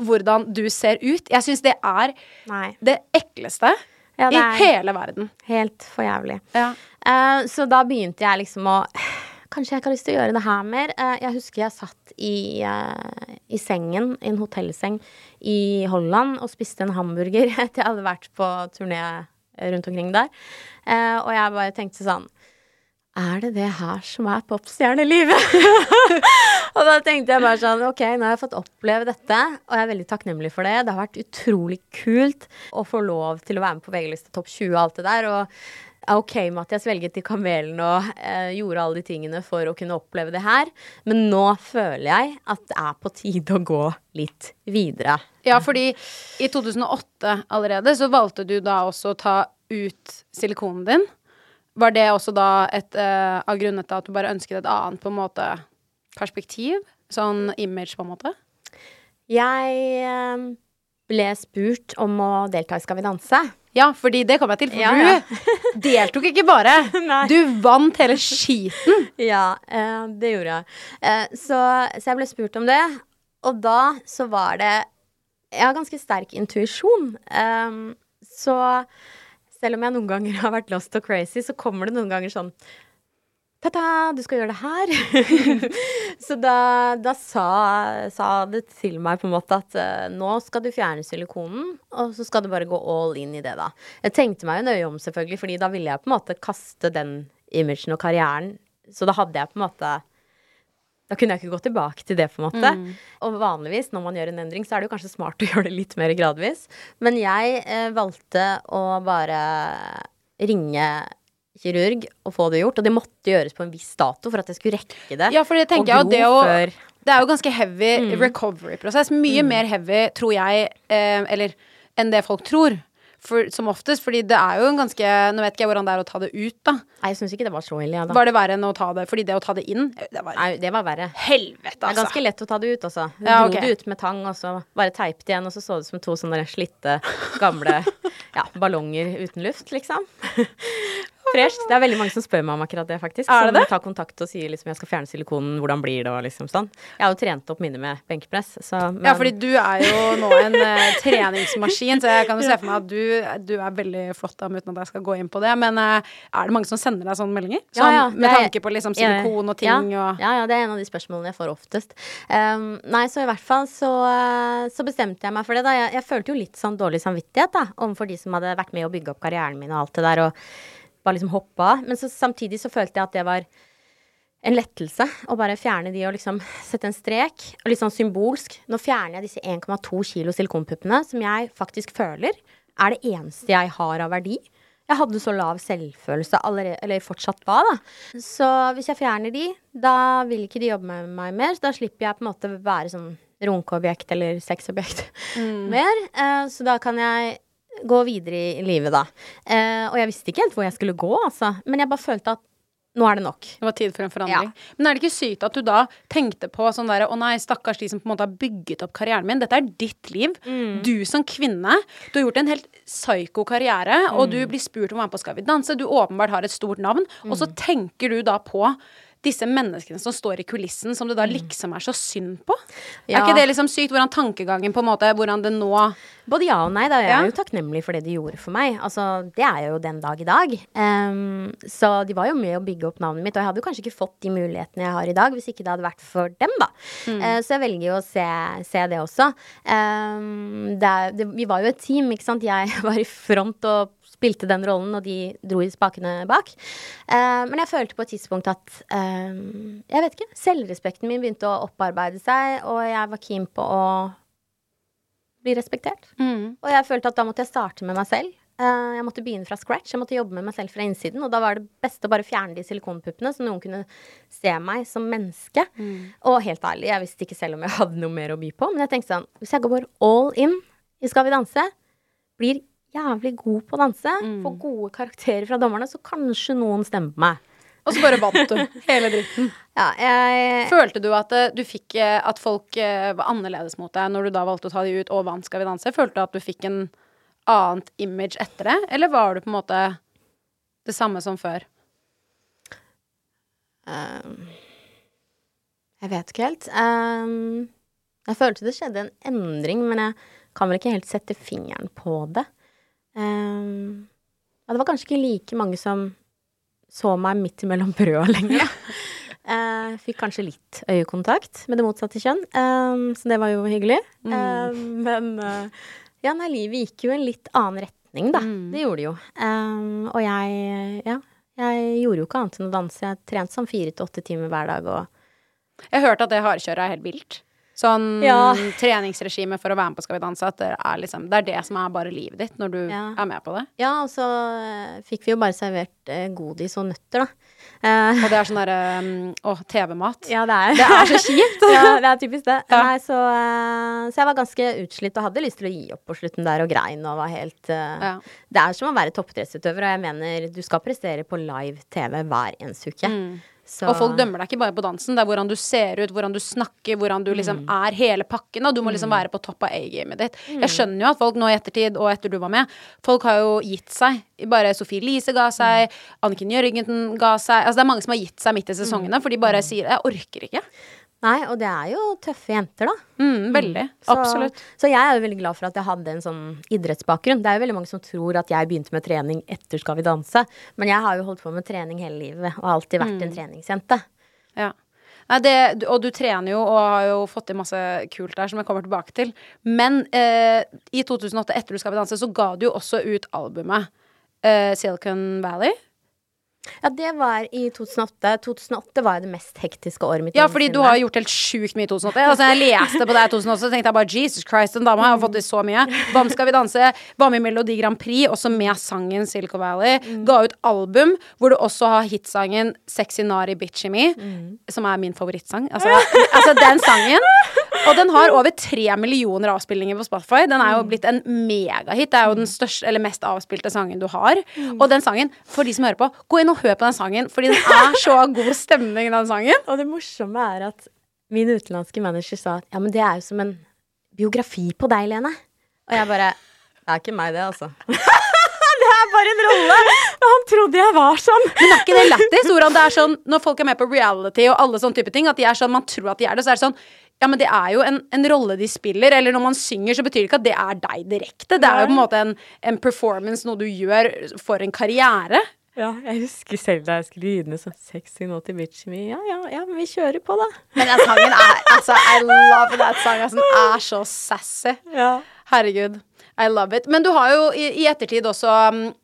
Hvordan du ser ut. Jeg syns det er Nei. det ekleste Ja, det i hele verden. Helt for jævlig. Ja. Uh, så da begynte jeg liksom å Kanskje jeg ikke har lyst til å gjøre det her mer. Eh, jeg husker jeg satt i, eh, i sengen, i en hotellseng i Holland, og spiste en hamburger [laughs] etter jeg hadde vært på turné rundt omkring der. Og jeg bare tenkte sånn Er det det her som er popstjernelivet? [laughs] og da tenkte jeg bare sånn Ok, nå har jeg fått oppleve dette, og jeg er veldig takknemlig for det. Det har vært utrolig kult å få lov til å være med på VG-lista Topp 20 og alt det der. Og er ok med at jeg svelget i kamelen og eh, gjorde alle de tingene for å kunne oppleve det her. Men nå føler jeg at det er på tide å gå litt videre. Ja, fordi i 2008 allerede så valgte du da også å ta ut silikonen din. Var det også da et uh, av grunnene til at du bare ønsket et annet på en måte perspektiv? Sånn image, på en måte? Jeg eh, ble spurt om å delta i Skal vi danse. Ja, fordi det kom jeg til. For ja. du [laughs] deltok ikke bare. [laughs] Du vant hele skiten. [laughs] Ja, uh, det gjorde jeg. Uh, så, så jeg ble spurt om det, og da så var det Jeg har ganske sterk intuisjon. Um, så selv om jeg noen ganger [laughs] har vært lost og crazy, så kommer det noen ganger sånn Ta-ta, du skal gjøre det her. [laughs] så da, da sa, sa det til meg på en måte at uh, nå skal du fjerne silikonen, og så skal du bare gå all in i det, da. Jeg tenkte meg jo nøye om, selvfølgelig, fordi da ville jeg på en måte kaste den imagen og karrieren. Så da hadde jeg på en måte Da kunne jeg ikke gå tilbake til det, på en måte. Og vanligvis når man gjør en endring, så er det jo kanskje smart å [laughs] gjøre det litt mer gradvis. Men jeg eh, valgte å bare ringe kirurg og få det gjort. Og det måtte gjøres på en viss dato for at jeg skulle rekke det. Ja, for det tenker jeg at det å før- Det er jo ganske heavy recovery-prosess. Mye mer heavy, tror jeg, eh, eller enn det folk tror. For, som oftest, fordi det er jo en ganske Nå vet ikke jeg hvordan det er å ta det ut, da. Nei, jeg syns ikke det var så ille, ja, da. Var det verre enn å ta det Fordi det å ta det inn, det var Nei, det var verre. helvete, Det er altså. ganske lett å ta det ut, altså. Hun Ja, dro ok. det ut med tang, og så bare teipet igjen, og så så det ut som to sånne slitte, gamle [laughs] ja, ballonger uten luft, liksom. Fresht. Det er veldig mange som spør meg om akkurat det, faktisk. Er det som det? tar kontakt og sier liksom jeg skal fjerne silikonen, hvordan blir det, og liksom sånn. Jeg har jo trent opp mine med benkpress, så men, Ja, fordi du er jo nå en uh, treningsmaskin, så jeg kan jo se for meg at du, du er veldig flott da, uten at jeg skal gå inn på det. Men uh, er det mange som sender deg sånne meldinger? Sånn, Ja, ja, med er- tanke på liksom silikon og ting ja, og ja, ja, det er en av de spørsmålene jeg får oftest. Um, nei, så i hvert fall så, eh, så bestemte jeg meg for det, da. Jeg, jeg følte jo litt sånn dårlig samvittighet, da, overfor de som hadde vært med å bygge opp karrieren min og alt det der, og bare liksom hoppa av. Men så, samtidig så følte jeg at det var en lettelse å bare fjerne de og liksom sette en strek. Og litt sånn symbolsk. Nå fjerner jeg disse 1,2 kilo silikonpuppene som jeg faktisk føler er det eneste jeg har av verdi. Jeg hadde så lav selvfølelse allerede, eller fortsatt da, da. Så hvis jeg fjerner de, da vil ikke de jobbe med meg mer. Så da slipper jeg på en måte være sånn runkeobjekt eller sexobjekt [laughs] mer. Eh, så da kan jeg gå videre i livet, da. Eh, og jeg visste ikke helt hvor jeg skulle gå, altså. Men jeg bare følte at nå er det nok. det var tid for en forandring. Men er det ikke sykt at du da tenkte på sånn derre Å nei, stakkars de som på en måte har bygget opp karrieren min. Dette er ditt liv. Mm. Du som kvinne. Du har gjort en helt psyko karriere, og Mm. du blir spurt om å være med på Skal vi danse. Du åpenbart har et stort navn. Og Mm. så tenker du da på disse menneskene som står i kulissen, som det da liksom er så synd på. Mm. Ja. Er ikke det liksom sykt? Hvordan tankegangen på en måte Hvordan det nå Både ja og nei, da. Jeg Ja. er jo takknemlig for det de gjorde for meg. Altså, det er jeg jo den dag i dag. Um, så de var jo med å bygge opp navnet mitt, og jeg hadde jo kanskje ikke fått de mulighetene jeg har i dag hvis ikke det hadde vært for dem, da. Eh, så jeg velger jo å se, se det også. Um, det er, det, vi var jo et team, ikke sant. Jeg [laughs] var i front og spilte den rollen, og de dro i spakene bak. Uh, men jeg følte på et tidspunkt at uh, Jeg vet ikke. Selvrespekten min begynte å opparbeide seg, og jeg var keen på å bli respektert. Og jeg følte at da måtte jeg starte med meg selv. Uh, jeg måtte begynne fra scratch. Jeg måtte jobbe med meg selv fra innsiden. Og da var det beste å bare fjerne de silikonpuppene, så noen kunne se meg som menneske. Og helt ærlig, jeg visste ikke selv om jeg hadde noe mer å by på. Men jeg tenkte sånn, hvis jeg går all in i Skal vi danse, blir jævlig god på å danse, får gode karakterer fra dommerne, så kanskje noen stemmer på meg. Og så bare vant du hele dritten. [laughs] Ja, jeg Følte du at eh, du fikk eh, At folk eh, var annerledes mot deg når du da valgte å ta de ut og vant Skal vi danse? Følte du at du fikk en annet image etter det, eller var du på en måte det samme som før? Um, Jeg vet ikke helt. Um, jeg følte det skjedde en endring, men jeg kan vel ikke helt sette fingeren på det. Ehm, ja, det var kanskje ikke like mange som så meg midt imellom brøda [laughs] lenger. Eh, fikk kanskje litt øyekontakt med det motsatte kjønn, um, så det var jo hyggelig. Ehm, men uh, ja, nei, livet gikk jo en litt annen retning, da. Det gjorde det jo. Um, og jeg, ja, jeg gjorde jo ikke annet enn å danse. Jeg trente sånn fire til åtte timer hver dag og Jeg hørte at det hardkjøret er helt vilt. Sånn Ja. treningsregime for å være med på Skal vi danse, at det er liksom Det er det som er bare livet ditt når du Ja. er med på det. Ja, og så eh, fikk vi jo bare servert eh, godis og nøtter, da. Eh, Og det er sånn derre um, Å, TV-mat. ja, det er Det er så kjipt! [laughs] ja, det er typisk det. Ja. Nei, så, eh, så jeg var ganske utslitt og hadde lyst til å gi opp på slutten der og grein og var helt eh, Ja. Det er som å være toppidrettsutøver, og jeg mener du skal prestere på live TV hver eneste uke. Så- Og folk dømmer deg ikke bare på dansen, det er hvordan du ser ut, hvordan du snakker, hvordan du liksom er hele pakken, og du må liksom være på topp av A-gamet ditt. Jeg skjønner jo at folk nå i ettertid, og etter du var med, folk har jo gitt seg. Bare Sofie Elise ga seg, Anniken Jørgensen ga seg. Altså det er mange som har gitt seg midt i sesongene, for de bare sier 'jeg orker ikke'. Nei, og det er jo tøffe jenter, da. Mm, veldig. Så, Absolutt. Så jeg er jo veldig glad for at jeg hadde en sånn idrettsbakgrunn. Det er jo veldig mange som tror at jeg begynte med trening etter Skal vi danse, men jeg har jo holdt på med trening hele livet og har alltid vært en treningsjente. Ja. Nei, det, og du trener jo og har jo fått til masse kult der som jeg kommer tilbake til. Men eh, i 2008, etter Du skal vi danse, så ga du jo også ut albumet eh, Silicon Valley. Ja, det var i 2008. 2008 var det mest hektiske året mitt. Ja, fordi du har gjort helt sjukt mye i 2008. Altså, jeg leste på det i 2008, så tenkte jeg bare Jesus Christ, den dama har fått til så mye. Hvem skal vi danse? Var med i Melodi Grand Prix, også med sangen Silicon Valley. Ga ut album hvor du også har hitsangen Sexy Nari Bitchy Me, som er min favorittsang. Altså, altså den sangen. Og den har over tre millioner avspillinger på Spotify. Den er jo blitt en megahit. Det er jo den største, eller mest avspilte sangen du har. Og den sangen, for de som hører på, gå inn og hør på den sangen, fordi den er så god stemning, den sangen. Og det morsomme er at min utenlandske manager sa at ja, men det er jo som en biografi på deg, Lene. Og jeg bare Det er ikke meg, det, altså. [laughs] det er bare en rolle! Og han trodde jeg var sånn. Men er ikke det lættis? Hvordan det er sånn når folk er med på reality og alle sånne type ting, at de er sånn, man tror at de er det, så er det sånn ja, men det er jo en, en rolle de spiller, eller når man synger, så betyr det ikke at det er deg direkte. Det er jo på en måte en, en performance, noe du gjør for en karriere. Ja, jeg husker selv da jeg skulle gi den sånn sexy nå til bitchen me. Ja, ja, ja, men vi kjører på, da. Men den sangen er Altså, I love that song. Altså, den er så sassy. Ja. Herregud. I love it. Men du har jo i, i ettertid også,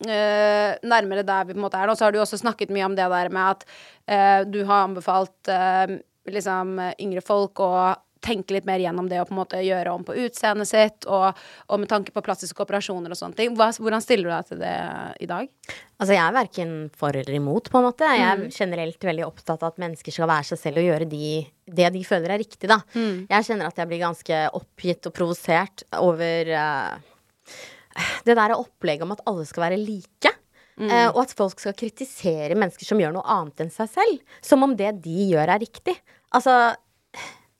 eh, nærmere der vi på en måte er nå, så har du også snakket mye om det der med at øh, du har anbefalt øh, liksom yngre folk å tenke litt mer gjennom det å på en måte gjøre om på utseendet sitt, og, og med tanke på plastiske operasjoner og sånne ting. Hva, hvordan stiller du deg til det i dag? Altså, jeg er verken for eller imot, på en måte. Jeg er generelt veldig opptatt av at mennesker skal være seg selv og gjøre de, det de føler er riktig, da. Jeg kjenner at jeg blir ganske oppgitt og provosert over uh, det der opplegget om at alle skal være like. eh, og at folk skal kritisere mennesker som gjør noe annet enn seg selv. Som om det de gjør, er riktig. Altså,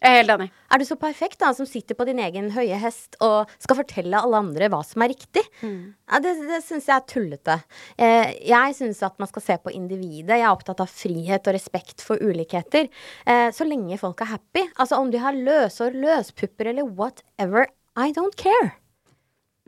Jeg er helt enig. er du så perfekt, da, som sitter på din egen høye hest og skal fortelle alle andre hva som er riktig? Ja, det det syns jeg er tullete. Eh, jeg syns at man skal se på individet. Jeg er opptatt av frihet og respekt for ulikheter. Eh, så lenge folk er happy. Altså om de har løshår, løspupper eller whatever. I don't care.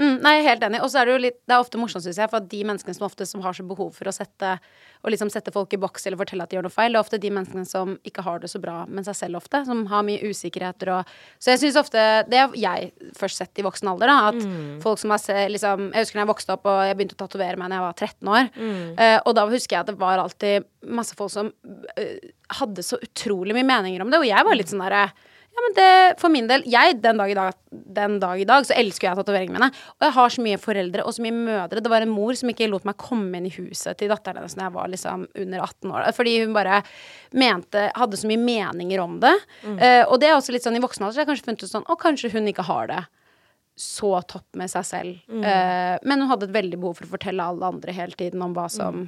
Mm, nei, jeg er helt enig. Og så er det jo litt Det er ofte morsomt, syns jeg, for at de menneskene som ofte som har så behov for å sette Å liksom sette folk i boks eller fortelle at de gjør noe feil, det er ofte de menneskene som ikke har det så bra med seg selv ofte. Som har mye usikkerheter og Så jeg syns ofte Det har jeg først sett i voksen alder, da. At folk som har liksom Jeg husker da jeg vokste opp og jeg begynte å tatovere meg da jeg var 13 år. Eh, og da husker jeg at det var alltid masse folk som uh, hadde så utrolig mye meninger om det, og jeg var litt sånn derre ja, men det, for min del, jeg, den dag i dag, den dag, i dag så elsker jeg tatoveringene mine. Og jeg har så mye foreldre og så mye mødre. Det var en mor som ikke lot meg komme inn i huset til datteren hennes da jeg var liksom under 18 år. Fordi hun bare mente Hadde så mye meninger om det. Eh, og det er også litt sånn i voksen alder, så jeg har kanskje funnet ut sånn Å, kanskje hun ikke har det så topp med seg selv. Eh, men hun hadde et veldig behov for å fortelle alle andre hele tiden om hva som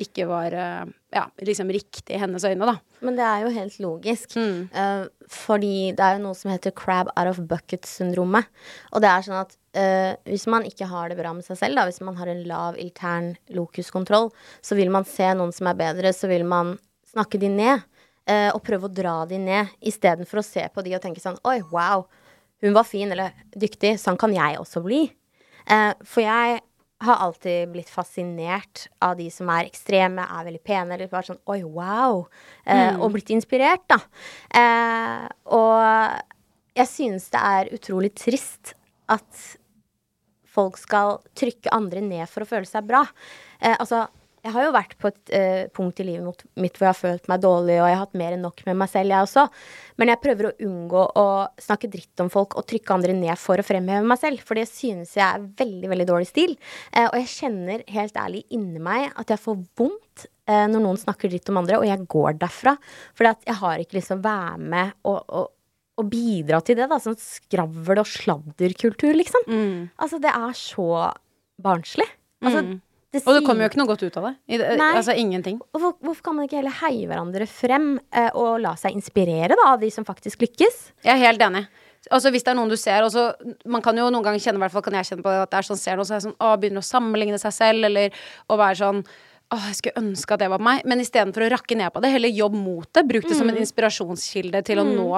ikke var eh, ja, liksom riktig i hennes øyne, da. Men det er jo helt logisk. Eh, fordi det er jo noe som heter crab out of bucket-syndromet. Og det er sånn at uh, hvis man ikke har det bra med seg selv, da, hvis man har en lav intern lokuskontroll, så vil man se noen som er bedre, så vil man snakke de ned. Uh, og prøve å dra de ned, istedenfor å se på de og tenke sånn Oi, wow, hun var fin eller dyktig. Sånn kan jeg også bli. For jeg har alltid blitt fascinert av de som er ekstreme, er veldig pene, eller bare sånn oi, wow. Eh, Og blitt inspirert, da. Eh, og jeg synes det er utrolig trist at folk skal trykke andre ned for å føle seg bra. Eh, altså, jeg har jo vært på et uh, punkt i livet mitt hvor jeg har følt meg dårlig, og jeg har hatt mer enn nok med meg selv, jeg også. Men jeg prøver å unngå å snakke dritt om folk og trykke andre ned for å fremheve meg selv, for det synes jeg er veldig, veldig dårlig stil. Uh, og jeg kjenner helt ærlig inni meg at jeg får vondt uh, når noen snakker dritt om andre, og jeg går derfra. For jeg har ikke lyst til å være med og, og, og bidra til det, da. Sånn skravl- og sladderkultur, liksom. Altså, det er så barnslig. Altså, det Mm. Og det kommer jo ikke noe godt ut av det. I altså ingenting. hvor, hvorfor kan man ikke heller heie hverandre frem eh, og la seg inspirere da, av de som faktisk lykkes? Jeg er helt enig. Altså Hvis det er noen du ser også, Man kan jo noen ganger kjenne, hvert fall kan jeg kjenne på det, at det er sånn, ser noe, så er sånn, å, begynner å sammenligne seg selv, eller å være sånn Åh, jeg skulle ønske at det var meg. Men istedenfor å rakke ned på det, heller jobb mot det. Bruk det som en inspirasjonskilde til å nå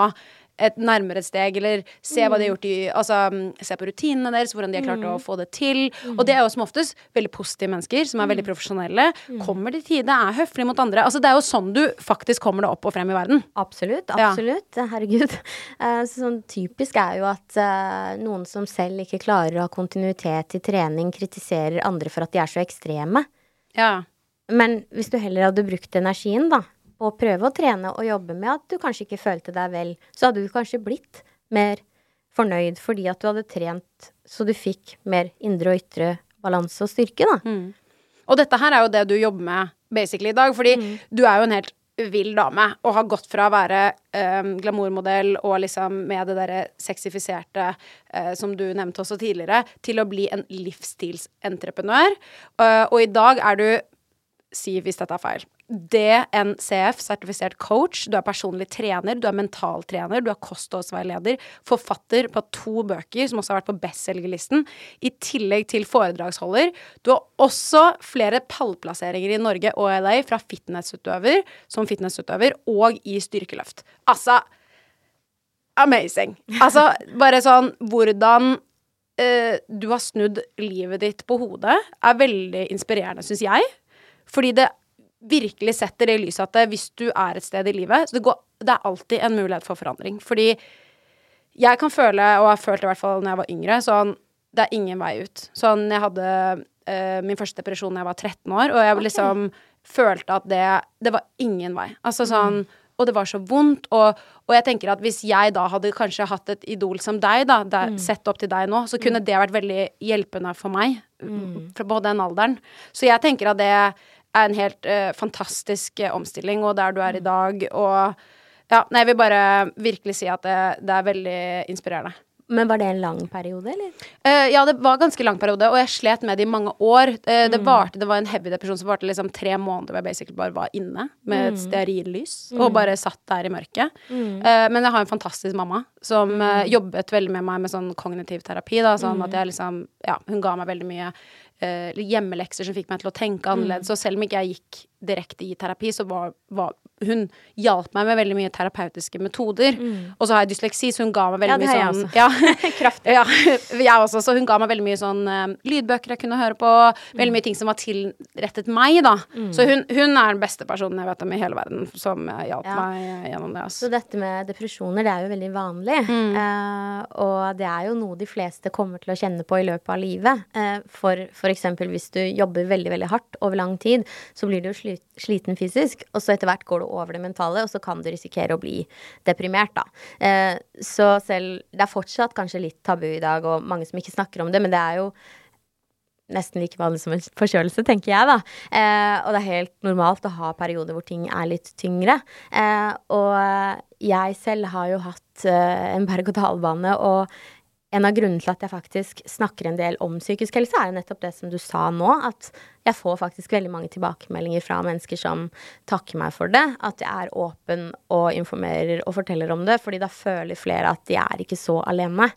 et nærmere steg, eller se hva de har gjort i Altså mm, se på rutinene deres, hvordan de har klart å få det til. Og det er jo som oftest veldig positive mennesker som er veldig profesjonelle. Kommer til tide, er høflige mot andre. Altså Det er jo sånn du faktisk kommer deg opp og frem i verden. Absolutt. Ja. Absolutt. Herregud. Eh, sånn typisk er jo at eh, noen som selv ikke klarer å ha kontinuitet i trening, kritiserer andre for at de er så ekstreme. Ja. Men hvis du heller hadde brukt energien, da, å prøve å trene og jobbe med at du kanskje ikke følte deg vel, så hadde du kanskje blitt mer fornøyd fordi at du hadde trent så du fikk mer indre og ytre balanse og styrke, da. Mm. Og dette her er jo det du jobber med basically i dag, fordi Mm. du er jo en helt vill dame og har gått fra å være um, glamourmodell og liksom med det derre sexifiserte uh, som du nevnte også tidligere, til å bli en livsstilsentreprenør. Uh, og i dag er du Si hvis dette er feil. DNCF, sertifisert coach. Du er personlig trener, du er mentaltrener, du er kostholdsveileder, forfatter på to bøker som også har vært på bestselgerlisten, i tillegg til foredragsholder. Du har også flere pallplasseringer i Norge og LA fra fitnessutøver, som fitnessutøver, og i styrkeløft. Altså Amazing. Altså, bare sånn hvordan uh, du har snudd livet ditt på hodet, er veldig inspirerende, syns jeg. Fordi det virkelig setter det i lyset at det, hvis du er et sted i livet så det, går, det er alltid en mulighet for forandring. Fordi jeg kan føle, og har følt i hvert fall når jeg var yngre, sånn Det er ingen vei ut. Sånn jeg hadde eh, min første depresjon da jeg var 13 år, og jeg liksom følte at det Det var ingen vei. Altså sånn og det var så vondt. Og, og jeg tenker at hvis jeg da hadde kanskje hatt et idol som deg, da, der, sett opp til deg nå, så kunne det vært veldig hjelpende for meg mm. på den alderen. Så jeg tenker at det er en helt uh, fantastisk uh, omstilling, og der du er i dag, og ja, nei, jeg vil bare virkelig si at det, det er veldig inspirerende. Men var det en lang periode, eller? Uh, ja, det var ganske lang periode, og jeg slet med det i mange år. Eh, det varte, det var en heavy depresjon som varte liksom tre måneder hvor jeg basically bare var inne med et stearinlys og bare satt der i mørket. Uh, men jeg har en fantastisk mamma som eh, jobbet veldig med meg med sånn kognitiv terapi, da, sånn at jeg liksom Ja, hun ga meg veldig mye eh, hjemmelekser som fikk meg til å tenke annerledes. Og selv om ikke jeg gikk direkte i terapi, så var, var hun hjalp meg med veldig mye terapeutiske metoder. Og så har jeg dysleksi, så hun ga meg veldig Ja, mye sånn ja, [laughs] Kraftig. Ja, [laughs] jeg også. Så hun ga meg veldig mye sånn eh, lydbøker jeg kunne høre på. Veldig mye ting som var tilrettet meg, da. Så hun, hun er den beste personen jeg vet om i hele verden som eh, hjalp Ja. meg eh, gjennom det. Så Altså. dette med depresjoner, det er jo veldig vanlig. Eh, og det er jo noe de fleste kommer til å kjenne på i løpet av livet. Uh, for for eksempel hvis du jobber veldig, veldig hardt over lang tid, så blir du jo sliten fysisk, og så etter hvert går du over det mentale, og så kan du risikere å bli deprimert, da. Eh, så selv Det er fortsatt kanskje litt tabu i dag, og mange som ikke snakker om det, men det er jo nesten like vanlig som en forkjølelse, tenker jeg, da. Eh, og det er helt normalt å ha perioder hvor ting er litt tyngre. Eh, og jeg selv har jo hatt eh, en berg-og-dal-bane, og en av grunnene til at jeg faktisk snakker en del om psykisk helse, er jo nettopp det som du sa nå, at jeg får faktisk veldig mange tilbakemeldinger fra mennesker som takker meg for det. At jeg er åpen og informerer og forteller om det, fordi da føler flere at de er ikke så alene.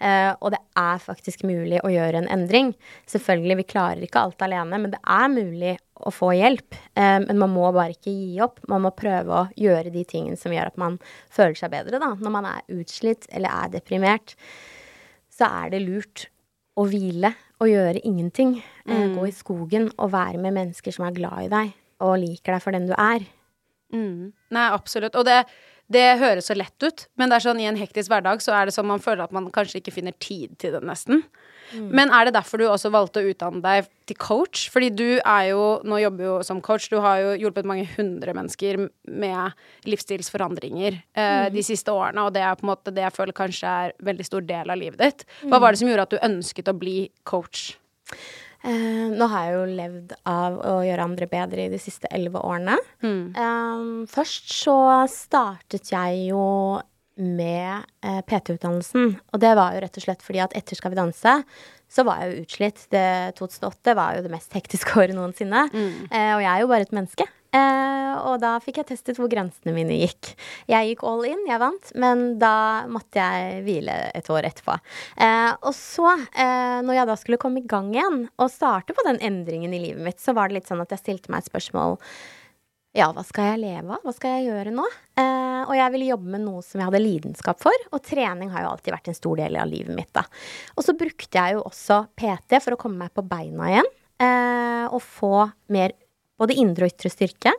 Eh, og det er faktisk mulig å gjøre en endring. Selvfølgelig, vi klarer ikke alt alene, men det er mulig å få hjelp. Eh, men man må bare ikke gi opp. Man må prøve å gjøre de tingene som gjør at man føler seg bedre, da. Når man er utslitt eller er deprimert så er det lurt å hvile og gjøre ingenting. Mm. gå i skogen og være med mennesker som er glad i deg og liker deg for den du er. Mm. Nei, absolutt. Og det, det høres så lett ut, men det er sånn i en hektisk hverdag så er det sånn man føler at man kanskje ikke finner tid til det, nesten. Men er det derfor du også valgte å utdanne deg til coach? Fordi du er jo, nå jobber jo som coach, du har jo hjulpet mange hundre mennesker med livsstilsforandringer eh, de siste årene, og det er på en måte det jeg føler kanskje er en veldig stor del av livet ditt. Hva var det som gjorde at du ønsket å bli coach? Eh, nå har jeg jo levd av å gjøre andre bedre i de siste elleve årene. Eh, først så startet jeg jo med eh, PT-utdannelsen. Og det var jo rett og slett fordi at etter Skal vi danse, så var jeg jo utslitt. Det 2008 var jo det mest hektiske [laughs] året noensinne. Eh, og jeg er jo bare et menneske. Eh, og da fikk jeg testet hvor grensene mine gikk. Jeg gikk all in, jeg vant, men da måtte jeg hvile et år etterpå. Eh, og så, eh, når jeg da skulle komme i gang igjen og starte på den endringen i livet mitt, så var det litt sånn at jeg stilte meg et spørsmål ja, hva skal jeg leve av? Hva skal jeg gjøre nå? Eh, og jeg ville jobbe med noe som jeg hadde lidenskap for, og trening har jo alltid vært en stor del av livet mitt, da. Og så brukte jeg jo også PT for å komme meg på beina igjen, eh, og få mer både indre og ytre styrke.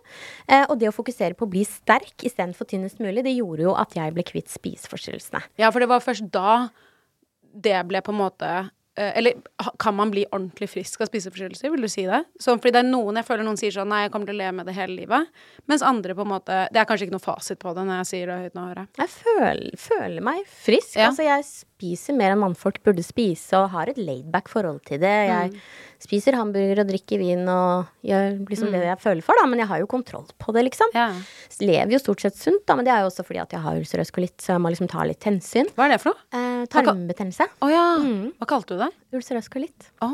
Eh, og det å fokusere på å bli sterk istedenfor tynnest mulig, det gjorde jo at jeg ble kvitt spiseforstyrrelsene. Ja, for det var først da det ble på en måte Eller kan man bli ordentlig frisk av spiseforstyrrelser, vil du si det? Så, fordi det er noen jeg føler noen sier sånn Nei, jeg kommer til å leve med det hele livet. Mens andre på en måte Det er kanskje ikke noe fasit på det når jeg sier det høyt nå, hører jeg. Jeg føler, føler meg frisk. Ja. Altså, jeg spiser mer enn mannfolk burde spise, og har et laidback forhold til det. Jeg Mm. spiser hamburger og drikker vin og gjør liksom det jeg føler for, da. Men jeg har jo kontroll på det, liksom. Mm. Ja. Lever jo stort sett sunt, da, men det er jo også fordi at jeg har ulcerøs kolitt, så jeg må liksom ta litt hensyn. Hva er det for noe? Tarmbetennelse. Å ja. Mm. Hva kalte du det? Ulcerøs kolitt. Å.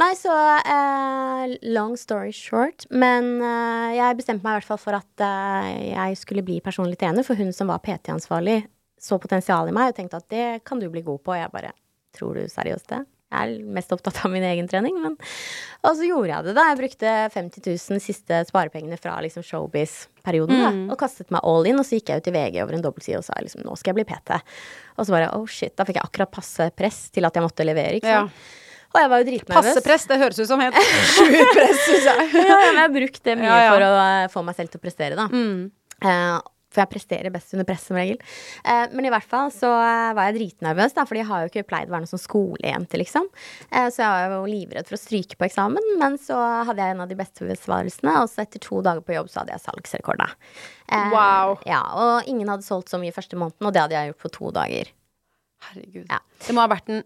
Nei, så eh, long story short. Men eh, jeg bestemte meg i hvert fall for at eh, jeg skulle bli personlig trener, for hun som var PT-ansvarlig, så potensial i meg og tenkte at det kan du bli god på. Og jeg bare Tror du seriøst det? Jeg er mest opptatt av min egen trening, men Og så gjorde jeg det, da. Jeg brukte 50 000 siste sparepengene fra liksom showbiz-perioden, da. Og kastet meg all in, og så gikk jeg ut i VG over en dobbeltside og sa liksom nå skal jeg bli PT. Og så bare oh shit, da fikk jeg akkurat passe press til at jeg måtte levere, ikke Ja. Og jeg var jo dritnervøs. Passepress, det høres ut som helt [laughs] sjukt press, syns jeg. ja, men jeg har brukt det mye [laughs] Ja, ja. for å eh, få meg selv til å prestere, da. Eh, for jeg presterer best under press, som regel. Eh, men i hvert fall så eh, var jeg dritnervøs, da, fordi jeg har jo ikke pleid å være noen sånn skolejente, liksom. Eh, så jeg var jo livredd for å stryke på eksamen, men så hadde jeg en av de beste besvarelsene, og så etter to dager på jobb så hadde jeg salgsrekord, da. Eh, Wow. Ja, og ingen hadde solgt så mye første måneden, og det hadde jeg gjort på to dager. Herregud. Ja. Det må ha vært den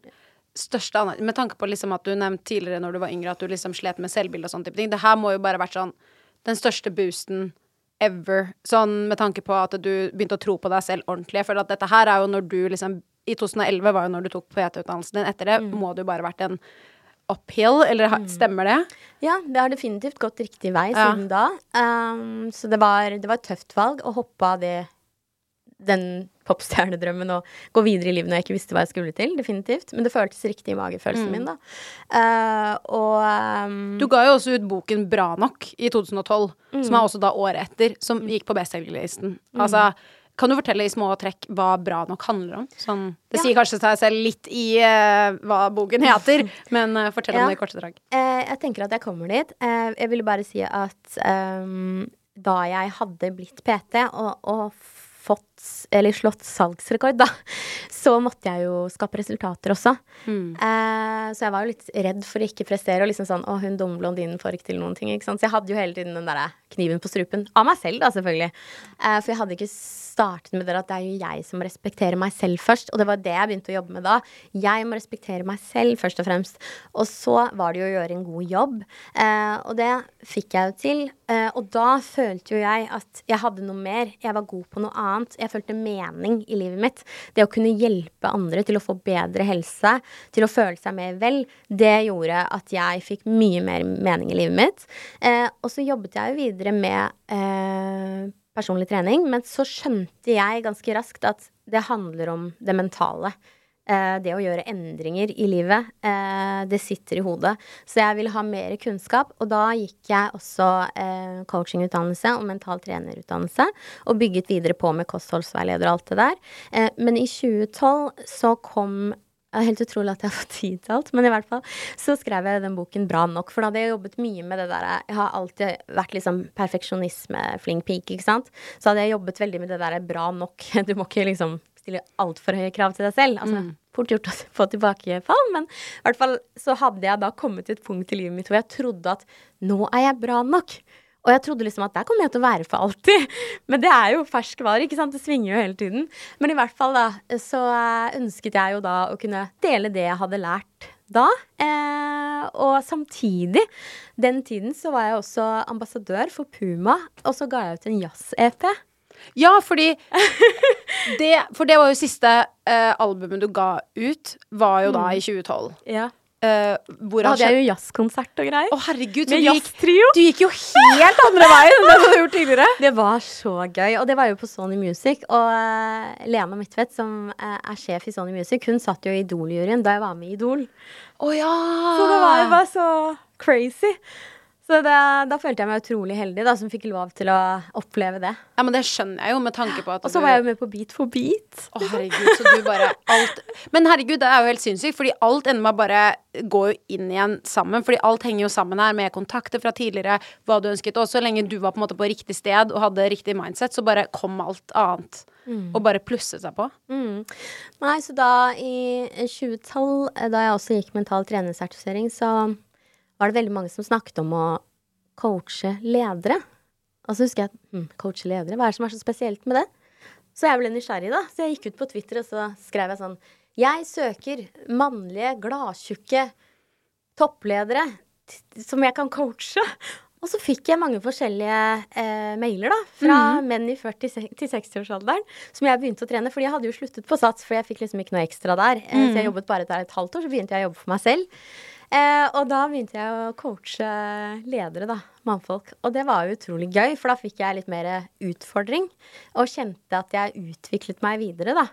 største Med tanke på liksom at du nevnte tidligere når du var yngre at du liksom slet med selvbilde og sånne type ting. Det her må jo bare vært sånn den største boosten ever. Sånn med tanke på at du begynte å tro på deg selv ordentlig. For at dette her er jo når du liksom I 2011 var jo når du tok PT-utdannelsen din. Etter det må det jo bare vært en uphill, eller mm. stemmer det? Ja, det har definitivt gått riktig vei Ja. siden da. Um, så det var, det var et tøft valg å hoppe av det, den popstjernedrømmen og gå videre i livet når jeg ikke visste hva jeg skulle til. Definitivt. Men det føltes riktig i magefølelsen min, da. Uh, og um, Du ga jo også ut boken Bra nok i 2012, som er også da året etter, som gikk på bestselgerlisten. Altså, kan du fortelle i små trekk hva Bra nok handler om? Sånn, det sier kanskje seg selv litt i uh, hva boken heter, [laughs] men uh, fortell om det i korte drag. Eh, jeg tenker at jeg kommer dit. Eh, jeg ville bare si at um, da jeg hadde blitt PT og, og fått, eller slått salgsrekord, da, [laughs] så måtte jeg jo skape resultater også. Eh, så jeg var jo litt redd for å ikke prestere, og liksom sånn Å, hun dumme blondinen får ikke til noen ting, ikke sant. Så jeg hadde jo hele tiden den derre kniven på strupen. Av meg selv, da, selvfølgelig. Eh, for jeg hadde ikke startet med det at det er jo jeg som respekterer meg selv først. Og det var det jeg begynte å jobbe med da. Jeg må respektere meg selv først og fremst. Og så var det jo å gjøre en god jobb. Eh, og det fikk jeg jo til. Eh, og da følte jo jeg at jeg hadde noe mer. Jeg var god på noe annet. Jeg følte mening i livet mitt. Det å kunne hjelpe andre til å få bedre helse, til å føle seg mer vel, det gjorde at jeg fikk mye mer mening i livet mitt. Eh, og så jobbet jeg jo videre med eh, personlig trening, men så skjønte jeg ganske raskt at det handler om det mentale. Eh, det å gjøre endringer i livet, eh, det sitter i hodet. Så jeg ville ha mer kunnskap, og da gikk jeg også eh, coachingutdannelse og mental trenerutdannelse, og bygget videre på med kostholdsveileder og alt det der. Men i 2012 så kom helt utrolig at jeg har fått tid til alt, men i hvert fall så skrev jeg den boken bra nok. For da hadde jeg jobbet mye med det der Jeg har alltid vært liksom perfeksjonisme-flink pike, ikke sant. Så hadde jeg jobbet veldig med det der bra nok. [laughs] Du må ikke liksom stille altfor høye krav til deg selv. Altså, Fort gjort å [laughs] få tilbakefall, men i hvert fall så hadde jeg da kommet til et punkt i livet mitt hvor jeg trodde at nå er jeg bra nok. Og jeg trodde liksom at der kommer jeg til å være for alltid. [laughs] Men det er jo ferskvare, ikke sant. Det svinger jo hele tiden. Men i hvert fall da, så eh, ønsket jeg jo da å kunne dele det jeg hadde lært da. Eh, og samtidig, den tiden så var jeg også ambassadør for Puma, og så ga jeg ut en jazz-EP. Ja, fordi [laughs] det, For det var jo siste uh, albumet du ga ut, var jo da i 2012. Ja. Uh, Da hadde jeg jo jazzkonsert og greier. Å, herregud, så du gikk, du gikk jo helt andre veien enn det du hadde gjort tidligere. [laughs] Det var så gøy, og det var jo på Sony Music. Og uh, Lena Midtvedt, som uh, er sjef i Sony Music, hun satt jo i Idol-juryen da jeg var med i Idol. Å ja. Så det var jo bare så crazy. Så det, da følte jeg meg utrolig heldig da, som fikk lov til å oppleve det. Ja, men det skjønner jeg jo, med tanke på at Og så var jeg jo med på Beat for beat. Å, herregud, så du bare alt Men herregud, det er jo helt sinnssykt, fordi alt ender med å bare gå jo inn igjen sammen. Fordi alt henger jo sammen her med kontakter fra tidligere, hva du ønsket. Og så lenge du var på en måte på riktig sted og hadde riktig mindset, så bare kom alt annet. Og bare plusse seg på. Mm. Nei, så da i 2012, da jeg også gikk mental trenersertifisering, så var det veldig mange som snakket om å coache ledere. Og så husker jeg at hm, coache ledere, hva er det som er så spesielt med det? Så jeg ble nysgjerrig, da. Så jeg gikk ut på Twitter og så skrev jeg sånn Jeg søker mannlige, gladtjukke toppledere som jeg kan coache. Og så fikk jeg mange forskjellige eh, mailer da, fra menn i 40- til 60-årsalderen som jeg begynte å trene. Fordi jeg hadde jo sluttet på Sats, for jeg fikk liksom ikke noe ekstra der. Mm. Så jeg jobbet bare der et halvt år, så begynte jeg å jobbe for meg selv. Eh, og da begynte jeg å coache ledere, da. Mannfolk. Og det var utrolig gøy, for da fikk jeg litt mer utfordring. Og kjente at jeg utviklet meg videre, da.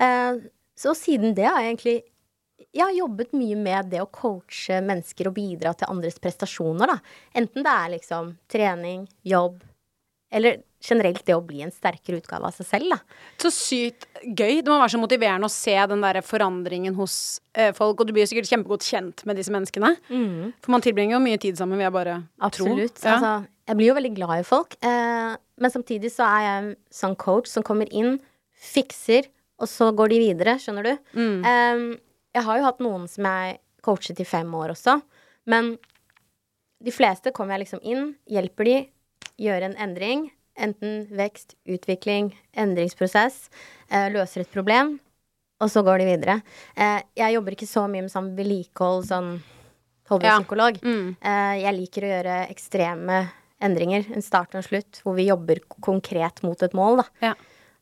Eh, så siden det har jeg egentlig jeg har jobbet mye med det å coache mennesker og bidra til andres prestasjoner, da. Enten det er liksom trening, jobb, eller generelt det å bli en sterkere utgave av seg selv, da. Så sykt gøy. Det må være så motiverende å se den der forandringen hos eh, folk. Og du blir sikkert kjempegodt kjent med disse menneskene. For man tilbringer jo mye tid sammen, vil jeg bare Absolutt. tro. Ja. Altså, jeg blir jo veldig glad i folk. Eh, men samtidig så er jeg en sånn coach som kommer inn, fikser, og så går de videre, skjønner du. Mm. Eh, jeg har jo hatt noen som jeg coachet i fem år også, men de fleste kommer jeg liksom inn, hjelper de, gjør en endring. Enten vekst, utvikling, endringsprosess, eh, løser et problem, og så går de videre. Eh, jeg jobber ikke så mye med sånn vedlikehold, sånn hobbypsykolog. Mm. Eh, jeg liker å gjøre ekstreme endringer. En start og en slutt, hvor vi jobber konkret mot et mål, da. Ja.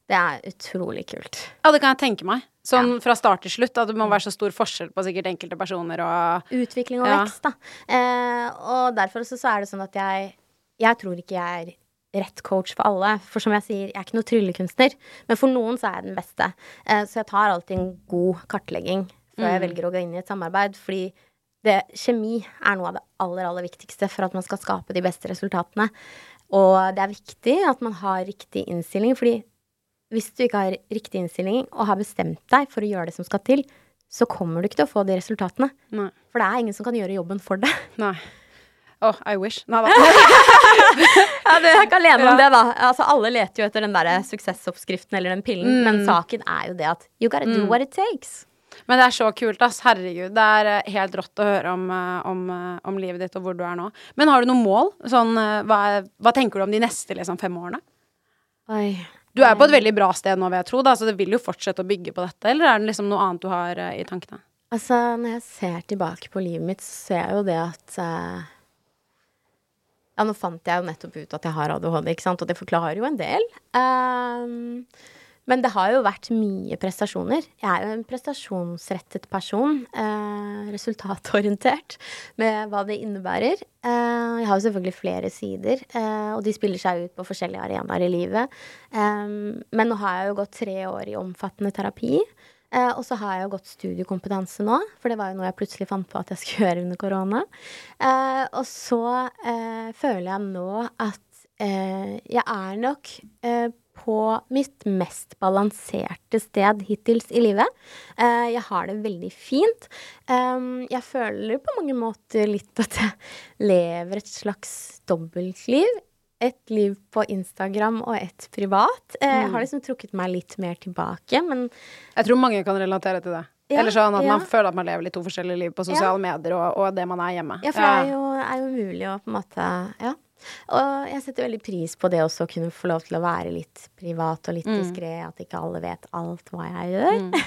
Det er utrolig kult. ja, det kan jeg tenke meg. Sånn fra start til slutt. At det må være så stor forskjell på sikkert enkelte personer og Utvikling og Ja. vekst, da. Eh, og derfor også så er det sånn at jeg Jeg tror ikke jeg er rett coach for alle. For som jeg sier, jeg er ikke noe tryllekunstner. Men for noen så er jeg den beste. Eh, så jeg tar alltid en god kartlegging før jeg velger å gå inn i et samarbeid. Fordi det, kjemi er noe av det aller, aller viktigste for at man skal skape de beste resultatene. Og det er viktig at man har riktig innstilling, fordi hvis du ikke har riktig innstilling og har bestemt deg for å gjøre det som skal til, så kommer du ikke til å få de resultatene. Nei. For det er ingen som kan gjøre jobben for deg. Nei. Oh, I wish. Nei da. [laughs] Ja, du er ikke alene om det, da. Altså, alle leter jo etter den der suksessoppskriften eller den pillen, men saken er jo det at you gotta do what it takes. Men det er så kult, ass. Herregud. Det er eh, helt rått å høre om, eh, om, eh, om livet ditt og hvor du er nå. Men har du noen mål? Sånn, hva, hva tenker du om de neste liksom, fem årene? Oi. Du er på et veldig bra sted nå, vil jeg tro, da, så det vil jo fortsette å bygge på dette. Eller er det liksom noe annet du har i tankene? Altså, når jeg ser tilbake på livet mitt, så ser jeg jo det at eh, Ja, nå fant jeg jo nettopp ut at jeg har ADHD, ikke sant, og det forklarer jo en del. Um, men det har jo vært mye prestasjoner. Jeg er jo en prestasjonsrettet person. eh, resultatorientert med hva det innebærer. Eh, jeg har jo selvfølgelig flere sider, eh, og de spiller seg ut på forskjellige arenaer i livet. Ehm, men nå har jeg jo gått tre år i omfattende terapi. Eh, og så har jeg jo gått studiekompetanse nå, for det var jo noe jeg plutselig fant på at jeg skulle [laughs] gjøre under korona. Eh, og så eh, føler jeg nå at eh, jeg er nok eh, på mitt mest balanserte sted hittils i livet. Eh, jeg har det veldig fint. Um, jeg føler på mange måter litt at jeg lever et slags dobbeltliv. Et liv på Instagram og et privat. Eh, Jeg har liksom trukket meg litt mer tilbake, men Jeg tror mange kan relatere til det. Ja, Eller sånn at ja. man føler at man lever litt to forskjellige liv på sosiale medier og, og det man er hjemme. Ja, for det er jo, er jo mulig å på en måte Ja. Og jeg setter veldig pris på det også å kunne få lov til å være litt privat og litt Mm. diskré. At ikke alle vet alt hva jeg gjør.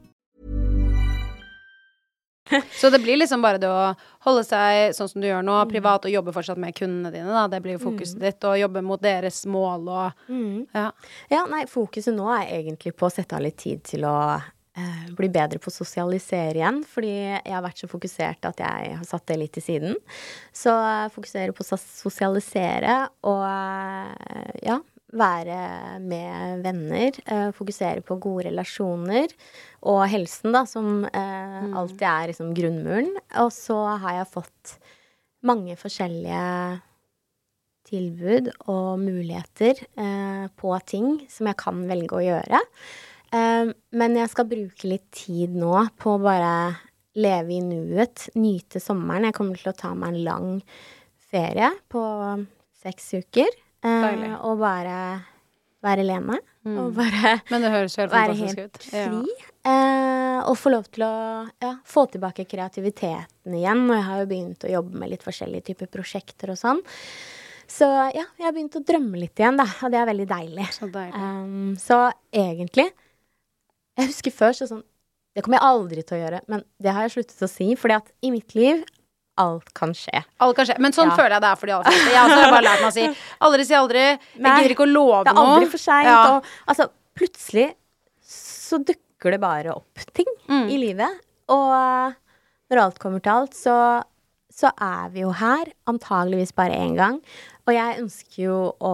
[laughs] Så det blir liksom bare det å holde seg sånn som du gjør nå, privat, og jobbe fortsatt med kundene dine, da. Det blir jo fokuset ditt. Og jobbe mot deres mål og Ja. Ja, nei, fokuset nå er egentlig på å sette av litt tid til å eh, bli bedre på å sosialisere igjen. Fordi jeg har vært så fokusert at jeg har satt det litt til siden. Så jeg fokuserer på å sosialisere og eh, ja, være med venner. Eh, fokusere på gode relasjoner. Og helsen, da, som eh, alltid er liksom grunnmuren. Og så har jeg fått mange forskjellige tilbud og muligheter eh, på ting som jeg kan velge å gjøre. Men jeg skal bruke litt tid nå på å bare leve i nuet, nyte sommeren. Jeg kommer til å ta meg en lang ferie på seks uker. Eh, Deilig. og bare være alene. Og bare Men det høres helt være fantastisk helt ut. fri. Eh, og få lov til å ja, få tilbake kreativiteten igjen. Og jeg har jo begynt å jobbe med litt forskjellige typer prosjekter og sånn. Så ja, jeg har begynt å drømme litt igjen, da. Og det er veldig deilig. Så deilig. Um, så egentlig Jeg husker før så sånn Det kommer jeg aldri til å gjøre, men det har jeg sluttet å si. Fordi at i mitt liv alt kan skje. Alt kan skje. Men sånn Ja. føler jeg det er for de aller fleste. Jeg har bare lært meg å si aldri si aldri. Jeg gidder ikke å love noe. Det er noe. aldri for seint. Ja. Og altså, plutselig så dukker det bare opp ting Mm. i livet. Og uh, når alt kommer til alt, så, så er vi jo her. Antageligvis bare én gang. Og jeg ønsker jo å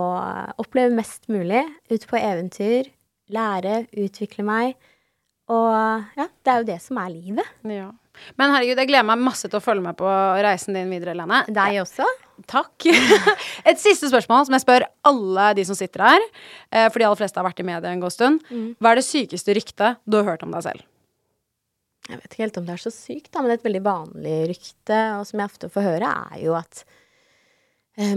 oppleve mest mulig. Ut på eventyr. Lære, utvikle meg. Og ja, det er jo det som er livet. Ja. Men herregud, jeg gleder meg masse til å følge med på reisen din videre, Lene. Deg også. Takk. [laughs] Et siste spørsmål som jeg spør alle de som sitter her, eh, for de aller fleste har vært i media en god stund. Mm. Hva er det sykeste ryktet du har hørt om deg selv? Jeg vet ikke helt om det er så sykt, da, men et veldig vanlig rykte, og som jeg ofte får høre, er jo at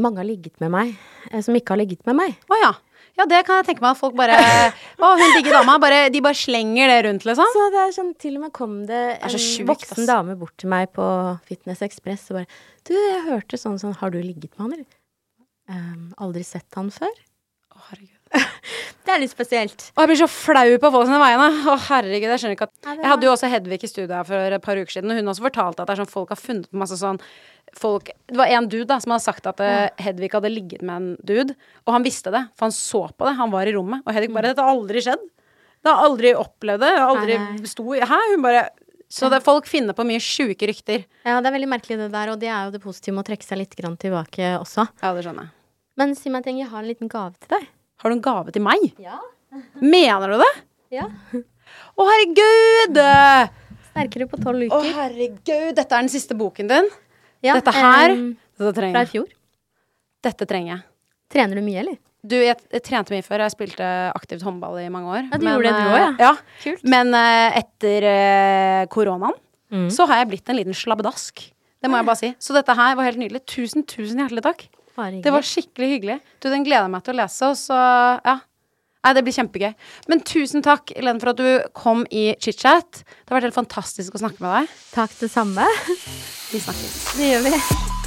mange har ligget med meg eh, som ikke har ligget med meg. Å ja. Ja, det kan jeg tenke meg at folk bare [laughs] Å, hun digge dama. Bare, de bare slenger det rundt, liksom. Så det er sånn, til og med kom det en det sjukt, voksen dame bort til meg på Fitness Express og bare Du, jeg hørte sånn sånn, har du ligget med han, eller? Um, aldri sett han før? Å, herregud. [laughs] Det er litt spesielt. Og jeg blir så flau på folk sine vegne. Å, herregud, jeg skjønner ikke at Jeg hadde jo også Hedvig i studio her for et par uker siden, og hun også fortalte at det er sånn folk har funnet masse sånn folk Det var en dude da som hadde sagt at ja. Hedvig hadde ligget med en dude, og han visste det, for han så på det. Han var i rommet, og Hedvig bare 'Dette har aldri skjedd'. Det har aldri opplevd det. Aldri sto Hæ? Hun bare Så det, folk finner på mye sjuke rykter. Ja, det er veldig merkelig det der, og det er jo det positive med å trekke seg litt tilbake også. Ja, det skjønner jeg. Men si meg en ting, jeg har en liten gave til deg. Har du en gave til meg? Ja. [laughs] Mener du det? Ja. Å, herregud! Sterkere på tolv uker. Å, herregud! Dette er den siste boken din. Ja, Dette her um, Dette fra i fjor. Dette trenger jeg. Trener du mye, eller? Du, jeg, jeg trente mye før. Jeg spilte aktivt håndball i mange år. Ja, du gjorde det du eh, også, ja. ja. Kult. Men eh, etter eh, koronaen Mm. så har jeg blitt en liten slabbedask. Det må jeg bare si. Så dette her var helt nydelig. Tusen, tusen hjertelig takk. Bare Det var skikkelig hyggelig. Du, den gleder jeg meg til å lese, og så ja. Nei, det blir kjempegøy. Men tusen takk, Elen, for at du kom i chit-chat. Det har vært helt fantastisk å snakke med deg. Takk, det samme. [laughs] Vi snakkes. Det gjør vi.